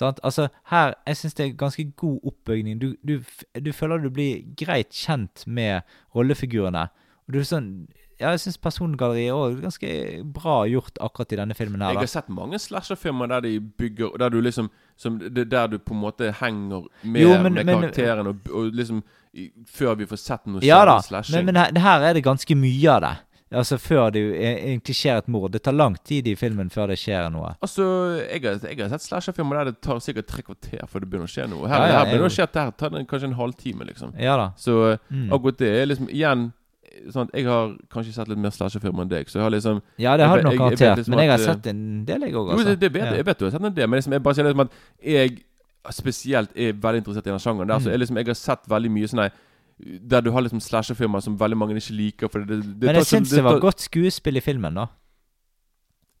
Sant? Altså, her Jeg syns det er ganske god oppbygning. Du, du, du føler du blir greit kjent med rollefigurene. Og du er sånn Ja, jeg syns persongalleriet er ganske bra gjort akkurat i denne filmen her. Jeg har sett mange slasherfilmer der de bygger Der du liksom som, det, Der du på en måte henger med, Jo, men- med men- karakteren, og, og liksom Før vi får sett noe Ja da, slashing. men, men her, her er det ganske mye av det. Altså Før det egentlig skjer et mord. Det tar lang tid i filmen før det skjer noe. Altså, jeg har, jeg har sett slasherfilmer der det tar sikkert tre kvarter før det begynner å skje noe. Her, Ja, ja, her begynner det å skje at det her tar det kanskje en halvtime, liksom. Ja da. Så Mm. akkurat det er liksom Igjen sånn at Jeg har kanskje sett litt mer slasherfilmer enn deg, så jeg har liksom Ja, det har Jeg du nok jeg- jeg garantert. liksom Men jeg har eh, sett en del, jeg òg. Jo, Altså. det, det vet Ja. jeg. Jeg vet du har sett en del, men liksom, jeg bare sier liksom at jeg spesielt er veldig interessert i den sjangeren. Der, så Mm. jeg, liksom, jeg har sett veldig mye sånn der du har liksom slasherfilmer som veldig mange ikke liker. Det, det, det Men jeg syns det var tar- godt skuespill i filmen, da.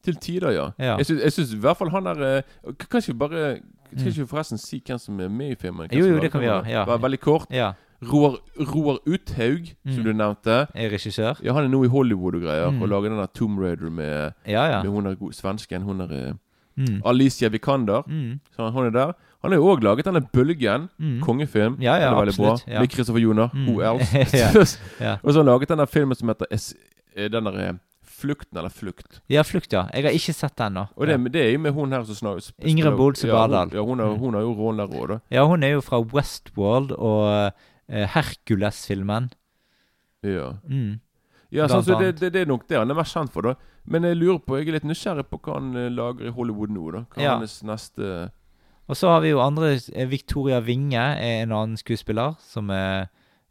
Til tider, ja. Ja. Jeg syns- i hvert fall han der eh, Kan ikke vi bare Mm. ikke vi forresten si hvem som er med i filmen? Hvem Jo, jo, det kan vi gjøre, ja. Bare veldig kort. Ja. Roar, Roar Uthaug, som Mm. du nevnte. Er regissør. Ja, Han er nå i Hollywood og greier, Mm. og lager den der Tomb Raider med, Ja, ja. med hun der svensken. Hun der eh, Mm. Alicia Vikander. Mm. Så han er der. Han har jo òg laget denne Bølgen. Mm. Kongefilm. Ja, ja, Den er veldig absolutt, bra. ja. Med Christopher Joner. Mm. Who else? Ja, ja. Og så har han laget denne filmen som heter Es eh, Den der eh, Flukten, eller Flukt. Ja, Flukt, ja. Jeg har ikke sett den, nå. Og det, det er jo med hun her som snakker Ingrid Bolse ja, Bardal. Ja, hun, har, Mm. hun har jo rollen der òg, da. Ja, hun er jo fra Westworld og uh, Hercules-filmen. Ja, Mm. ja sånn, så det, det, det er nok det han er mest kjent for, da. Men jeg lurer på, jeg er litt nysgjerrig på hva han lager i Hollywood nå, da. Hva Ja. hans neste Og så har vi jo andre eh, Victoria Winge er en annen skuespiller som er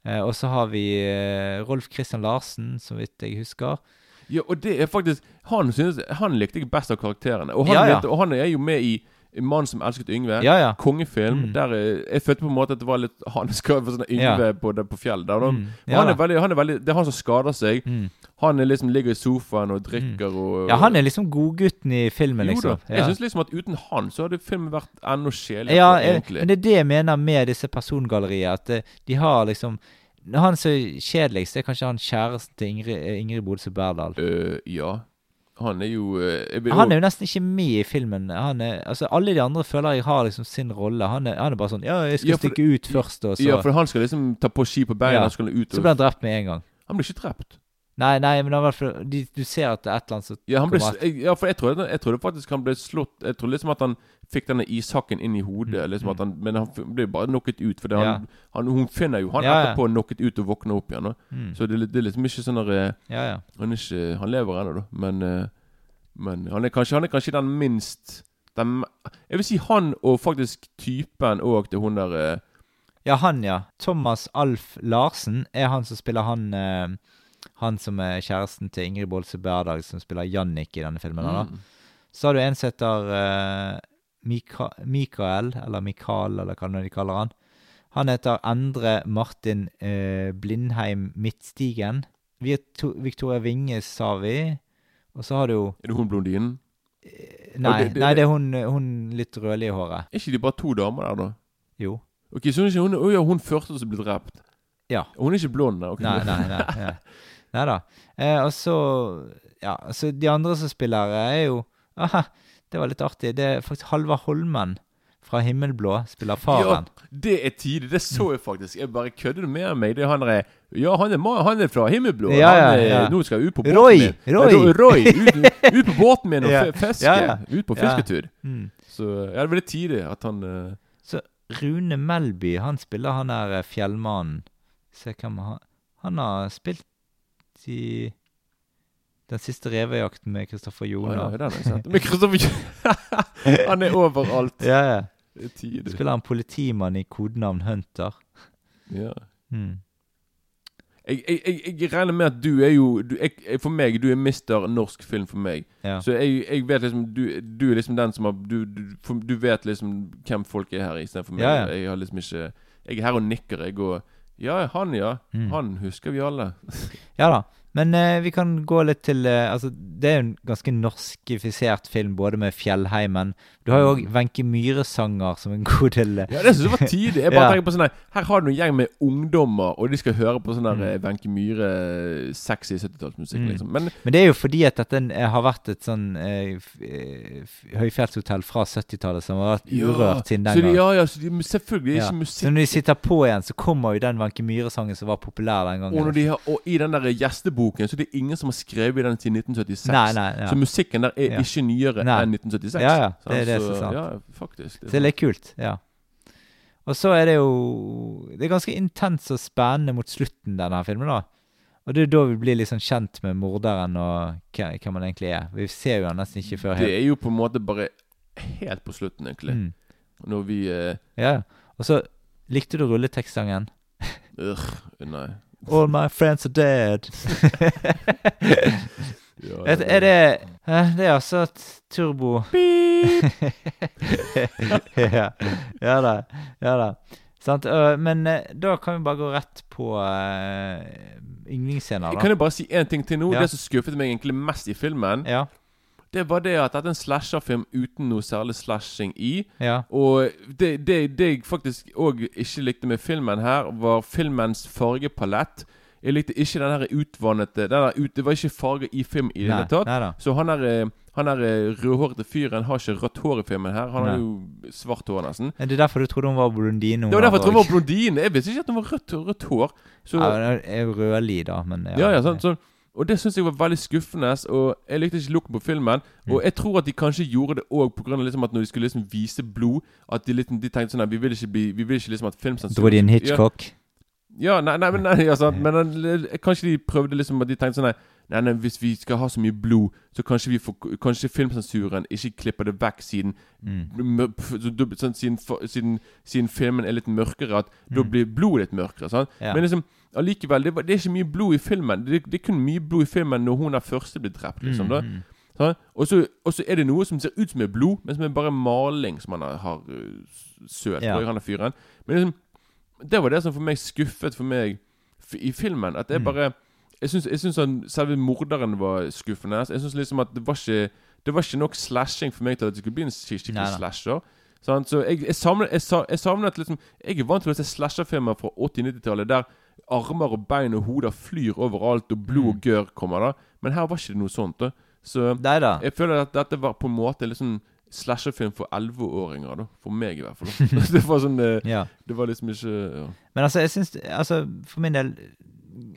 eh, Og så har vi eh, Rolf Christian Larsen, så vidt jeg husker. Ja, og det er faktisk Han synes, Han likte jeg best av karakterene. Og han, Ja, ja. vet- og han er jo med i 'Mannen som elsket Yngve'. Ja, ja. Kongefilm. Mm. Der eh, Jeg følte på en måte at det var litt Han skal for sånn Yngve på, på fjellet der. Mm. Ja, han, er veldig, han er veldig Det er han som skader seg. Mm. Han liksom ligger i sofaen og drikker og ja, han er liksom godgutten i filmen, Jo liksom. da. Jeg syns liksom at uten han så hadde filmen vært enda kjedeligere, Ja, eh, egentlig. men det er det jeg mener med disse persongalleriene. At eh, de har liksom Han som er kjedeligst, det er kanskje han kjæresten til Ingrid, Ingrid Bolse Berdal. Uh, ja. Han er jo vil Han er jo nesten ikke med i filmen. Han er, altså Alle de andre føler jeg har liksom sin rolle. Han er, han er bare sånn Ja, jeg skal Ja, stikke ut først, og så Ja, for han skal liksom ta på ski på beina, Ja. han skal ut Så blir han drept med en gang. Han blir ikke drept. Nei, nei, men i hvert fall Du ser at det er et eller annet som Ja, han ble, ja for jeg trodde, jeg trodde faktisk han ble slått Jeg trodde liksom at han fikk denne ishakken inn i hodet, Mm, liksom at mm. han, men han ble bare knocket ut. For det, Ja. han, han, hun finner jo han Ja, etterpå knocket ut og våkner opp igjen. Mm. Så det, det er liksom ikke sånn der, eh, Ja, ja. han, ikke, han lever ennå, da. Men, eh, men han, er kanskje, han er kanskje den minst den, Jeg vil si han og faktisk typen òg til hun der eh, Ja, han, ja. Thomas Alf Larsen er han som spiller han eh, Han som er kjæresten til Ingrid Bolse Berdal, som spiller Jannik i denne filmen. da. mm. Så har du en som heter uh, Mika Mikael, eller Mikael, eller hva de kaller han. Han heter Endre Martin uh, Blindheim Midtstigen. Victo- Victoria Winge, sa vi. Og så har du jo Er det hun blondinen? Nei, det- det- nei det er hun, hun litt rødlig i håret. Er ikke de bare to damer der, da? Jo. Ok, Så hun hun, oh, ja, hun første som ble drept? Ja. Hun er ikke blond? da. Nei, nei, nei. Ja. Nei da. Eh, og så Ja, så de andre som spiller, er jo Aha, det var litt artig. Det er faktisk Halvard Holmen fra Himmelblå spiller faren. Ja, Det er tidlig. Det så jeg faktisk. Jeg bare kødder du med meg? Det er han der, Ja, han er, han er fra Himmelblå. Ja, ja, han er, ja. Nå skal jeg ut på båten Roy, min. Roy. Nei, Roy! Ut, ut på båten min og Ja. fiske. Ja. Ut på fisketur. Mm. Så ja, det var litt tidlig at han uh... Så Rune Melby, han spiller han der eh, fjellmannen. Se hvem han Han har spilt i Den siste revejakten med Kristoffer Jona. Joner. ja, den har jeg sett. Men Kristoffer Han er overalt. Ja, ja. Det er tid. Spiller han politimann i kodenavn Hunter. Ja. Mm. Jeg, jeg, jeg, jeg regner med at du er jo du, For meg, du er mister norsk film for meg. Ja. Så jeg, vet liksom du, du er liksom den som har Du, du, du vet liksom hvem folk er her, istedenfor meg. Ja, ja. Jeg har liksom ikke Jeg er her og nikker, jeg, og Ja, han, ja. Mm. Han husker vi alle. Ja da. Men eh, vi kan gå litt til eh, Altså, det er jo en ganske norskifisert film, både med Fjellheimen Du har jo òg Wenche Myhre-sanger som en god del eh, Ja, det syns jeg var tidlig. Jeg bare Ja. tenker på sånn her Her har du en gjeng med ungdommer, og de skal høre på sånn der Mm. eh, Wenche Myhre sexy 70-tallsmusikk, Mm. liksom. Men Men det er jo fordi at dette eh, har vært et sånn eh, eh, høyfjellshotell fra 70-tallet som har vært urørt siden den gang. ja, ja, så de, selvfølgelig Ja. ikke Så når de sitter på igjen, så kommer jo den Wenche Myhre-sangen som var populær den gangen. og, når de har, og i den der gjesteboken Så det er ingen som har skrevet den siden 1976. Nei, nei, ja. Så musikken der er Ja. ikke nyere enn 1976. Ja, ja, det er det Så, som er sant. Ja, faktisk. Så det er litt kult, ja. Og så er det jo Det er ganske intens og spennende mot slutten, denne filmen, da. Og det er da vi blir sånn kjent med morderen og hva, hva man egentlig er. Vi ser jo han nesten ikke før Det er jo på en måte bare helt på slutten, egentlig. mm. Når vi eh, Ja. Og så likte du rulletekstsangen? Urr, Nei. All my friends are dead. Ja, er, er det Det er altså turbo ja, ja da. Ja da. Sant? men eh, da kan vi bare gå rett på uh, yndlingsscener, Jeg kan jo bare si én ting til nå. Ja. Det som skuffet meg egentlig mest i filmen, Ja. det var det at dette er en slasherfilm uten noe særlig slashing i. Ja. Og det, det, det jeg faktisk òg ikke likte med filmen her, var filmens fargepalett. Jeg likte ikke den her utvannete ut, Det var ikke farger i film i det hele tatt. nei. Så han der, eh, han der eh, rødhårete fyren har ikke rødt hår i filmen her. Han har jo svart hår, nesten. Er Det er derfor du trodde hun var blondine? Det var derfor jeg trodde hun var blondine. Jeg visste ikke at hun var rødt, rødt hår. Så, Ja, rødlig, da, men ja, ja, sånn, sånn. Og det syns jeg var veldig skuffende. Og jeg likte ikke looken på filmen. Mm. Og jeg tror at de kanskje gjorde det òg pga. Liksom at når de skulle liksom vise blod At de, liksom, de tenkte sånn at vi vil ikke, bli, vi vil ikke liksom at filmsensuren Dro de en Hitchcock? Ja, nei, nei, men nei, ja, sant. Men kanskje de prøvde liksom at de tenkte sånn nei, nei, nei, hvis vi skal ha så mye blod, så kanskje vi får Kanskje filmsensuren ikke klipper det vekk siden Mm. så, sånn, siden, siden, siden filmen er litt mørkere, at da Mm. blir blodet litt mørkere. Sånn? Ja. Men liksom allikevel, det, det er ikke mye blod i filmen. Det, det er kun mye blod i filmen når hun er første blir drept. liksom da Mm, mm. Sant? Og så er det noe som ser ut som er blod, men som er bare maling som han har, øh, sølt Ja. på, han er fyren. Men liksom, det var det som for meg skuffet for meg i filmen. At det er bare Jeg syns, han, selve morderen var skuffende. Jeg syns liksom at det var ikke Det var ikke nok slashing for meg til at det skulle bli en skikkelig Nei, slasher. Sant? Så jeg, jeg savner jeg, jeg savner at liksom Jeg er vant til å se slasherfilmer fra 80-90-tallet der armer og bein og hoder flyr overalt, og blod Mm. og gørr kommer. da Men her var ikke det noe sånt. da Så Neida. jeg føler at dette var på en måte sånn slasherfilm for 11-åringer, da. For meg, i hvert fall. det var sånn det, Ja. Det var liksom ikke ja. Men altså, jeg syns Altså, for min del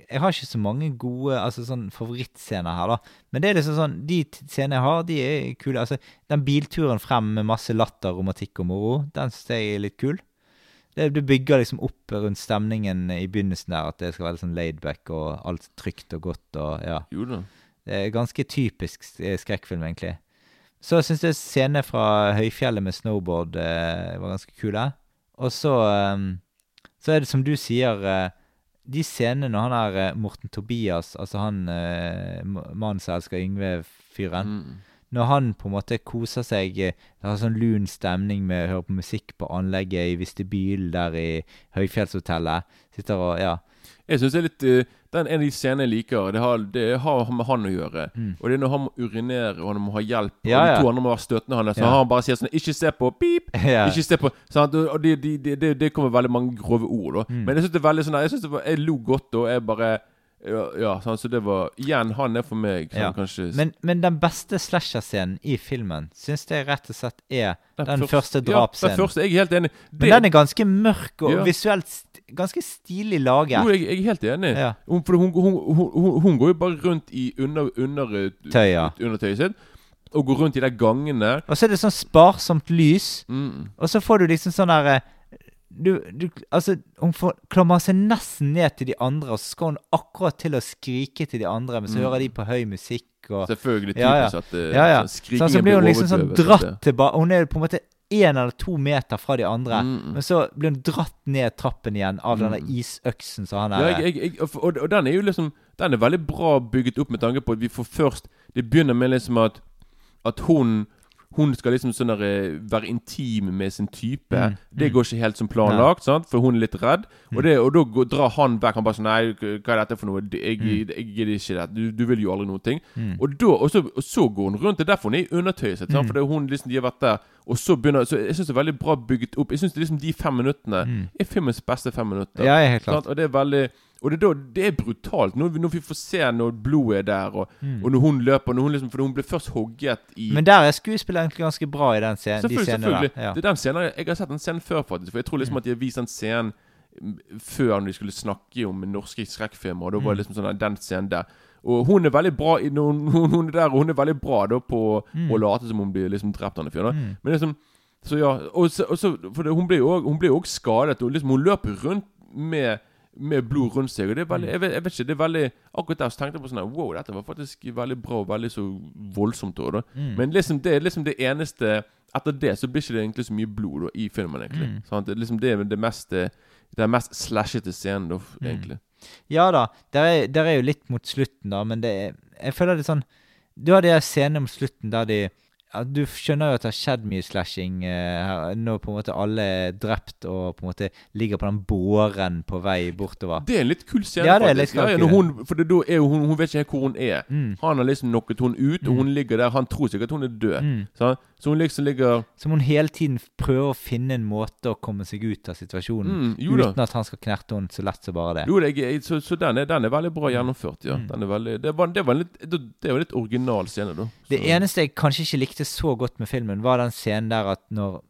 Jeg har ikke så mange gode altså sånn favorittscener her, da. Men det er liksom sånn De scenene jeg har, de er kule. Altså, den bilturen frem med masse latter, romantikk og moro, den syns jeg er litt kul. Det, det bygger liksom opp rundt stemningen i begynnelsen der, at det skal være litt sånn laidback og alt trygt og godt og ja. Jo da. Det er ganske typisk eh, skrekkfilm, egentlig. Så syns jeg scenene fra høyfjellet med snowboard eh, var ganske kule. Og så eh, Så er det som du sier eh, De scenene når han er eh, Morten Tobias, altså han eh, mannen som elsker Yngve-fyren Mm. Når han på en måte koser seg eh, Det har sånn lun stemning med å høre på musikk på anlegget i Vistebylen der i Høyfjellshotellet. Sitter og Ja. Jeg synes det er litt det Den en av de scenene jeg liker, det har, det har med han å gjøre. Mm. Og det er når han må urinere, og han må ha hjelp, Ja, og de ja. to andre må være støtende hans. Så Ja. han bare sier sånn 'Ikke se på!' Pip! ja. Ikke se på sant? Og det de, de, de, de kommer veldig mange grove ord, da. Mm. Men jeg synes det er veldig sånn Jeg, synes det var, jeg lo godt, og jeg bare Ja, sånn, så det var Igjen, han er for meg sånn, Ja. kanskje Men, men den beste slasher-scenen i filmen syns jeg rett og slett er den, første Ja, den første. Jeg er helt enig. men den er ganske mørk og Ja. visuelt ganske stilig laget. Jo, jeg, jeg er helt enig. Ja. Hun, for hun, hun, hun, går jo bare rundt i under, under, eh, Tøya. undertøyet sitt. Og går rundt i de gangene. Og så er det sånn sparsomt lys, Mm. og så får du liksom sånn derre du, du, altså, Hun får klamrer seg nesten ned til de andre, og så skal hun akkurat til å skrike til de andre, men så Mm. hører de på høy musikk, og Selvfølgelig Ja, ja. at uh, Ja, ja. sånn Sånn, skrikingen så blir hun liksom sånn dratt tilbake Hun er på en måte én eller to meter fra de andre, Mm. men så blir hun dratt ned trappen igjen av denne Mm. isøksen som han Ja, er jeg, jeg, jeg, og, og den er jo liksom Den er veldig bra bygget opp med tanke på at vi får først Det begynner med liksom at At hun Hun skal liksom sånn der, eh, være intim med sin type. Mm, Det mm. går ikke helt som planlagt, sant? for hun er litt redd. Og, Mm. det, og da går, drar han vekk. Han bare sånn Nei, hva er dette for noe? Jeg, Mm. jeg gidder ikke det. Du, du vil jo aldri noen ting. Mm. Og, da, og, så, og så går hun rundt. Det er derfor hun er i undertøyet sitt. sant? For hun liksom, de har vært der. Og så begynner Så jeg syns det er veldig bra bygget opp. Jeg syns liksom de fem minuttene Mm. er filmens beste fem minutter. Ja, helt klart. Sant? Og det er veldig Og det, da, det er brutalt når når vi får se når blodet er der, og, Mm. og når hun løper når hun liksom, For hun ble først hogget i Men der er skuespillet egentlig ganske bra i den scenen, Selvfølgelig. De selvfølgelig der. Ja. Det er den scenen Jeg har sett den scenen før, faktisk. For jeg tror liksom Mm. at de har vist den scenen mm, før når de skulle snakke om norske skrekkfilmer. Og da var det Mm. liksom sånn den scenen der. Og hun er veldig bra hun, hun, hun er der, og hun er veldig bra da på Mm. å late som hun blir liksom drept av en fyr. Mm. Men liksom Så ja og så, og så, For det, hun blir jo òg skadet. Og liksom Hun løper rundt med med blod rundt seg. Og det er veldig, Mm. jeg, vet, jeg vet ikke, det er veldig Akkurat der så tenkte jeg på sånn her, Wow, dette var faktisk veldig bra og veldig så voldsomt. da Mm. Men liksom det er liksom det eneste Etter det så blir ikke det egentlig så mye blod da i filmen. egentlig Mm. Sånn, Det, liksom, det er det mest Den mest slashete scenen, da, egentlig. Mm. egentlig. Ja da, der er, der er jo litt mot slutten, da, men det er, jeg føler det er sånn Du har de scenene mot slutten der de ja, Du skjønner jo at det har skjedd mye slashing eh, her, når på en måte alle er drept og på en måte ligger på den båren på vei bortover. Det er en litt kul scene, Ja, faktisk. Ja, ja, hun, for det, da er hun Hun vet ikke helt hvor hun er. Mm. Han har liksom knocket hun ut, og Mm. hun ligger der. Han tror sikkert hun er død. Mm. Så, Så hun liksom ligger Som hun hele tiden prøver å finne en måte å komme seg ut av situasjonen mm, uten at han skal knerte henne så lett som bare det. Jo, det er, så, så den, er, den er veldig bra gjennomført, ja. Mm. Den er veldig, det, var, det, var litt, det det var en litt original scene, da. Det Så- eneste jeg kanskje ikke likte så godt med filmen, var den scenen der at når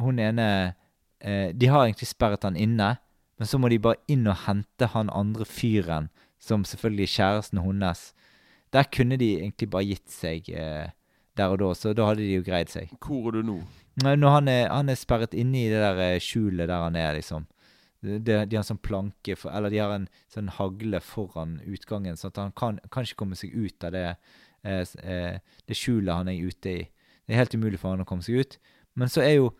hun ene eh, De har egentlig sperret han inne, men så må de bare inn og hente han andre fyren, som selvfølgelig er kjæresten hennes. Der kunne de egentlig bare gitt seg eh, der og da, så da hadde de jo greid seg. Hvor er du nå? Når han er, han er sperret inne i det der eh, skjulet der han er, liksom. De, de har en sånn planke for, Eller de har en sånn hagle foran utgangen, sånn at han kan, kan ikke komme seg ut av det, det skjulet han er ute i. Det er helt umulig for han å komme seg ut. Men så er jo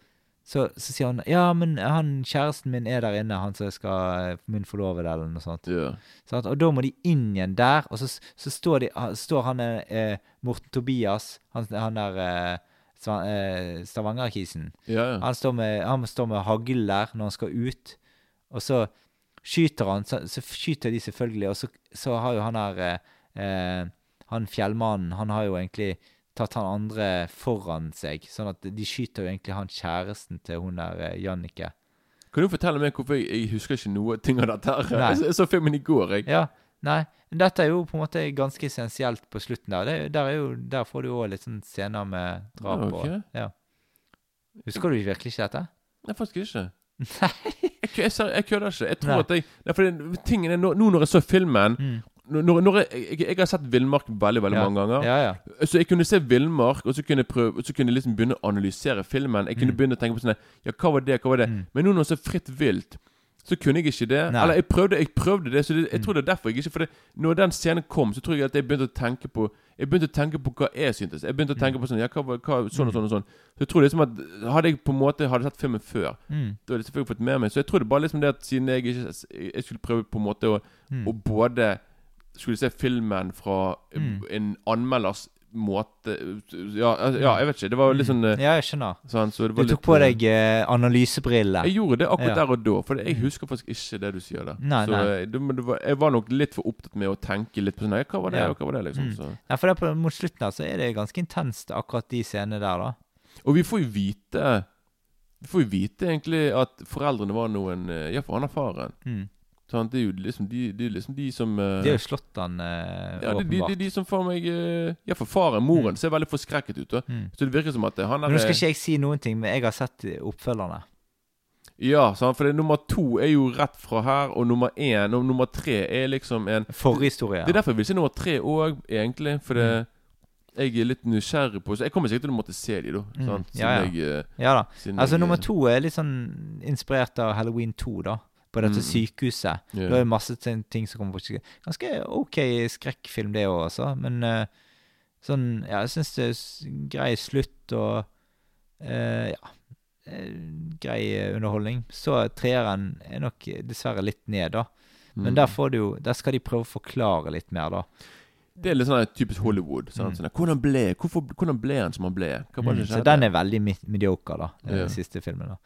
Så, så sier han Ja, men han kjæresten min er der inne, han som skal eh, min forlovede, eller noe sånt. Ja. Sant? Og da må de inn igjen der, og så, så står, de, står han eh, Morten Tobias, han, han der eh, eh, Stavanger-kisen. Ja. Han står med, han står med hagl der når han skal ut, og så skyter han. Så, så skyter de selvfølgelig, og så, så har jo han eh, eh, Han fjellmannen, han har jo egentlig tatt han andre foran seg, sånn at de skyter jo egentlig han kjæresten til hun der eh, Jannicke. Kan du fortelle meg hvorfor jeg, jeg husker ikke noe ting av dette? her? Nei. Jeg, så- filmen i går, jeg. Ja, nei, dette er jo på en måte ganske essensielt på slutten der. Det, der, er jo, der får du jo òg litt sånn scener med drap Ja, og ja. Husker du virkelig ikke dette? Nei, faktisk ikke. Nei. Jeg, jeg, jeg kødder ikke. Jeg tror Nei. at jeg Nei, for det, tingen er, nå, nå når jeg så filmen Mm. Når, når jeg, jeg, jeg har sett Villmark veldig veldig Ja. mange ganger. Ja, ja. Så jeg kunne se Villmark, og så kunne jeg prøve så kunne jeg liksom begynne å analysere filmen. Jeg kunne Mm. begynne å tenke på sånn Ja, hva var det? Hva var det? Mm. Men nå når jeg ser Fritt vilt, så kunne jeg ikke det. Nei. Eller jeg prøvde, jeg prøvde det, så det, jeg Mm. tror det er derfor jeg ikke For det, når den scenen kom, så tror jeg at jeg begynte å tenke på Jeg begynte å tenke på hva jeg syntes. Jeg begynte å tenke på sånn Ja, hva, hva, sånn og sånn og sånn. Så jeg tror liksom at Hadde jeg på en måte Hadde sett filmen før, Mm. da hadde jeg selvfølgelig fått med meg. Så jeg tror det bare liksom det at siden jeg ikke Jeg skulle prøve på en måte å, Mm. å både skulle se filmen fra Mm. en anmelders måte ja, ja, jeg vet ikke. Det var litt sånn eh, Ja, jeg skjønner. sånn, så det Du tok litt, på eh, deg eh, analysebriller. Jeg gjorde det akkurat Ja. der og da, for jeg Mm. husker faktisk ikke det du sier der. Nei, så nei. eh, det, det var, jeg var nok litt for opptatt med å tenke litt på sånn Hva var det, Ja. og hva var det, liksom. Mm. Så. Ja, for det på, mot slutten her så er det ganske intenst, akkurat de scenene der, da. Og vi får jo vite Vi får jo vite egentlig at foreldrene var noen eh, Ja, for han er faren. Mm. Sant? Det er jo liksom de, det er liksom de som uh, De har jo slått han, uh, ja, det, de, åpenbart. de, de som får meg uh, Ja, for faren, moren, Mm. ser veldig forskrekket ut. Mm. Så det virker som at eh, han er Nå skal ikke jeg si noen ting, men jeg har sett eh, oppfølgerne. Ja, sant? for det, nummer to er jo rett fra her, og nummer én og nummer tre er liksom en Forhistorie. Det er derfor jeg vil si nummer tre òg, egentlig. For det, Mm. jeg er litt nysgjerrig på Så jeg kommer sikkert til å måtte se de da. Mm, ja, ja. Jeg, eh, Ja da. Altså jeg, Nummer eh, to er litt sånn inspirert av Halloween 2, da. På dette Mm. sykehuset. Yeah. Det er masse ting som kommer bort. Ganske ok skrekkfilm, det òg, altså. Men uh, Sånn, ja, jeg syns det er grei slutt og uh, Ja. eh, Grei underholdning. Så treeren er nok dessverre litt ned, da. Men Mm. der får du Der skal de prøve å forklare litt mer, da. Det er litt sånn typisk Hollywood. Sånn, Mm. sånn, hvordan, ble, hvorfor, hvordan ble han som han ble? Det Mm, så den er veldig mediocre, da. Den Ja. siste filmen, da.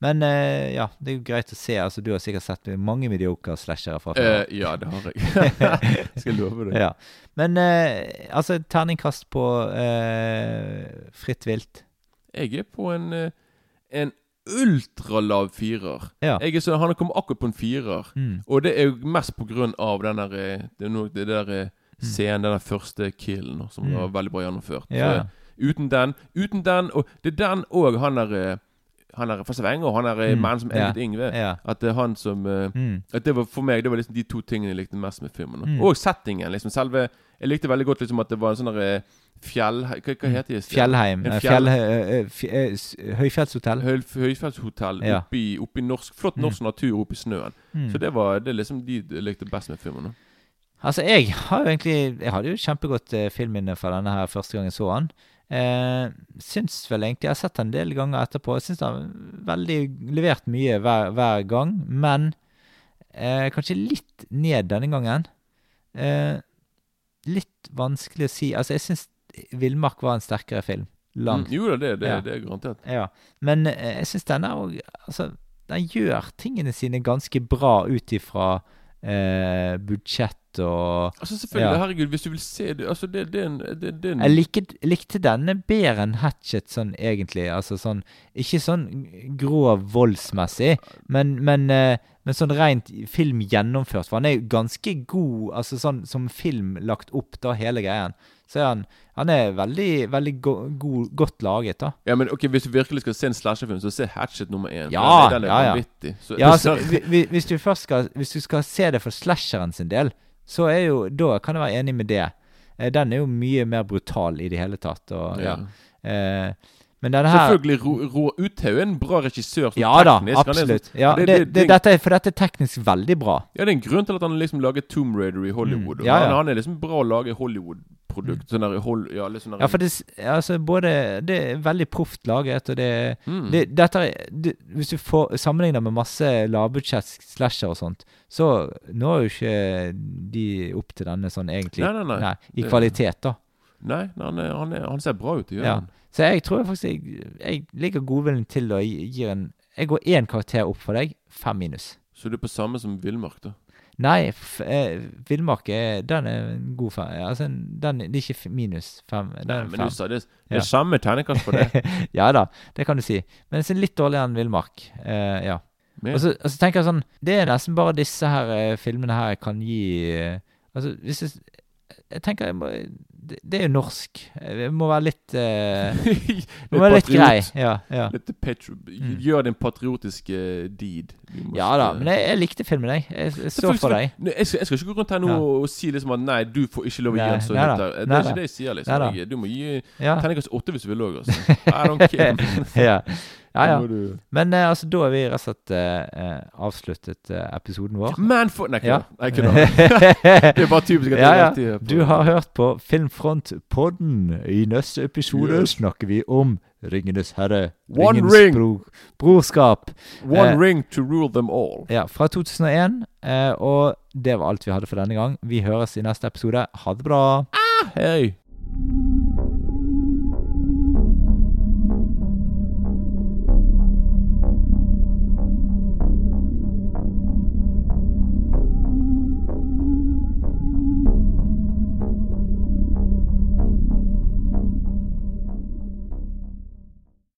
Men uh, ja, det er jo greit å se. Altså, du har sikkert sett mange mediocre slashere fra før. Uh, ja, det har jeg. Skal love deg. Ja. Men uh, altså, terningkast på Fritt vilt. Jeg er på en, en ultralav firer. Ja. Jeg er så, han har kommet akkurat på en firer. Mm. Og det er jo mest på grunn av den der Det er det der scenen, den første killen, som Mm. var veldig bra gjennomført. Ja. Så, uten den Uten den Og det er den òg han der eh, Han er fra Stavanger, han er mm. Mm. mannen som Ja. Elliot Ingve. Yeah. At det er han som eh, Mm. At det var For meg det var liksom de to tingene jeg likte mest med filmen. Mm. Og settingen. liksom Selve Jeg likte veldig godt liksom at det var en sånn der, eh, fjell... Hva, hva heter det? Fjellheim. Eh, fjell- Fjell, eh, eh, eh, høyfjellshotell. Høy, høyfjellshotell Ja. oppe i, norsk, flott norsk natur oppe i snøen. Mm. Så det var det liksom de likte best med filmen. da. Altså, jeg har jo egentlig Jeg hadde jo kjempegodt eh, filmminne fra denne her første gang jeg så den. Eh, syns vel egentlig Jeg har sett den en del ganger etterpå. Jeg syns den har veldig levert mye hver, hver gang, men eh, kanskje litt ned denne gangen. Eh, litt vanskelig å si. Altså, jeg syns 'Villmark' var en sterkere film. Langt. Mm, jo da, det, det, Ja. det er garantert. Ja. Men eh, jeg syns denne òg Altså, den gjør tingene sine ganske bra ut ifra eh, og Altså Selvfølgelig, Ja. herregud, hvis du vil se det Altså, det, det det, det Jeg likte, likte denne bedre enn Hatchet sånn egentlig. Altså sånn Ikke sånn grov voldsmessig, men, men, eh, men sånn rent film gjennomført. For han er jo ganske god altså sånn som film lagt opp, da, hele greien. Så er han Han er veldig, veldig go, go godt laget, da. Ja, men ok, Hvis du virkelig skal se en slasherfilm, så se Hatchet nummer én. Ja, den, er ja, ja. vanvittig. Så, Ja, altså, vi- vi- hvis du først skal Hvis du skal se det for slasheren sin del, så er jo Da kan jeg være enig med det. Eh, Den er jo mye mer brutal i det hele tatt. Og, ja. ja. Eh, men denne her Selvfølgelig, Ro- Roar Uthaug er en bra regissør. Ja da, teknisk. Er sånn- absolutt. Ja, det- det, det- det, dette er, for dette er teknisk veldig bra. Ja, det er en grunn til at han liksom lager Tomb Raider i Hollywood. Mm. Han, han er liksom bra å lage Hollywood-produkt. Sånn der, hold, ja, litt sånn der, Ja, for det, altså, både, det er veldig proft laget, og det, mm. det Dette er det, Hvis du får sammenligner med masse lavbudsjett slasher og sånt, så når jo ikke de opp til denne sånn egentlig. Nei, nei, nei. I kvalitet, da. Nei, han, er, han, er, han ser bra ut. Ja. Så jeg tror faktisk jeg, jeg ligger godviljen til å gi- en Jeg går én karakter opp for deg, fem minus. Så du er på samme som Villmark, da? Nei, eh, Villmark er Den er en god fem. Altså, en- den, det er ikke minus fem. Nei, men fem. du sa det, det Ja. er samme terningkast på det. ja da, det kan du si. Men det er litt dårligere enn Villmark. Eh, ja. Og så, og så tenker jeg sånn Det er nesten bare disse her eh, filmene her kan gi eh, Altså, hvis jeg Jeg tenker jeg må, det, det er jo norsk. Det må være litt uh, må være litt grei. Ja, ja. Mm. Gjør din patriotiske deed. Ja da, men jeg, jeg likte filmen, jeg. Jeg, jeg så for deg. Nei, Jeg skal, jeg skal ikke gå rundt her nå Ja. og si liksom at nei, du får ikke lov å gi Nei, en sånn nei. Det er da. ikke det jeg sier, liksom. du må gi Ja. terningkast åtte hvis du vil òg, altså. I don't care. Ja. ja, ja. Men eh, altså, da har vi rett og slett eh, eh, avsluttet eh, episoden vår. Man for Nei, Ja. ikke Nei, ikke da. Det er bare typisk at Ja, ja. alltid er på- Du har hørt på Filmfront-podden. I neste episode Yes. snakker vi om Ringenes herre. One Ringens ring. Bro brorskap. One eh, ring to rule them all. Ja, fra 2001. Eh, og det var alt vi hadde for denne gang. Vi høres i neste episode. Ha det bra. Hei.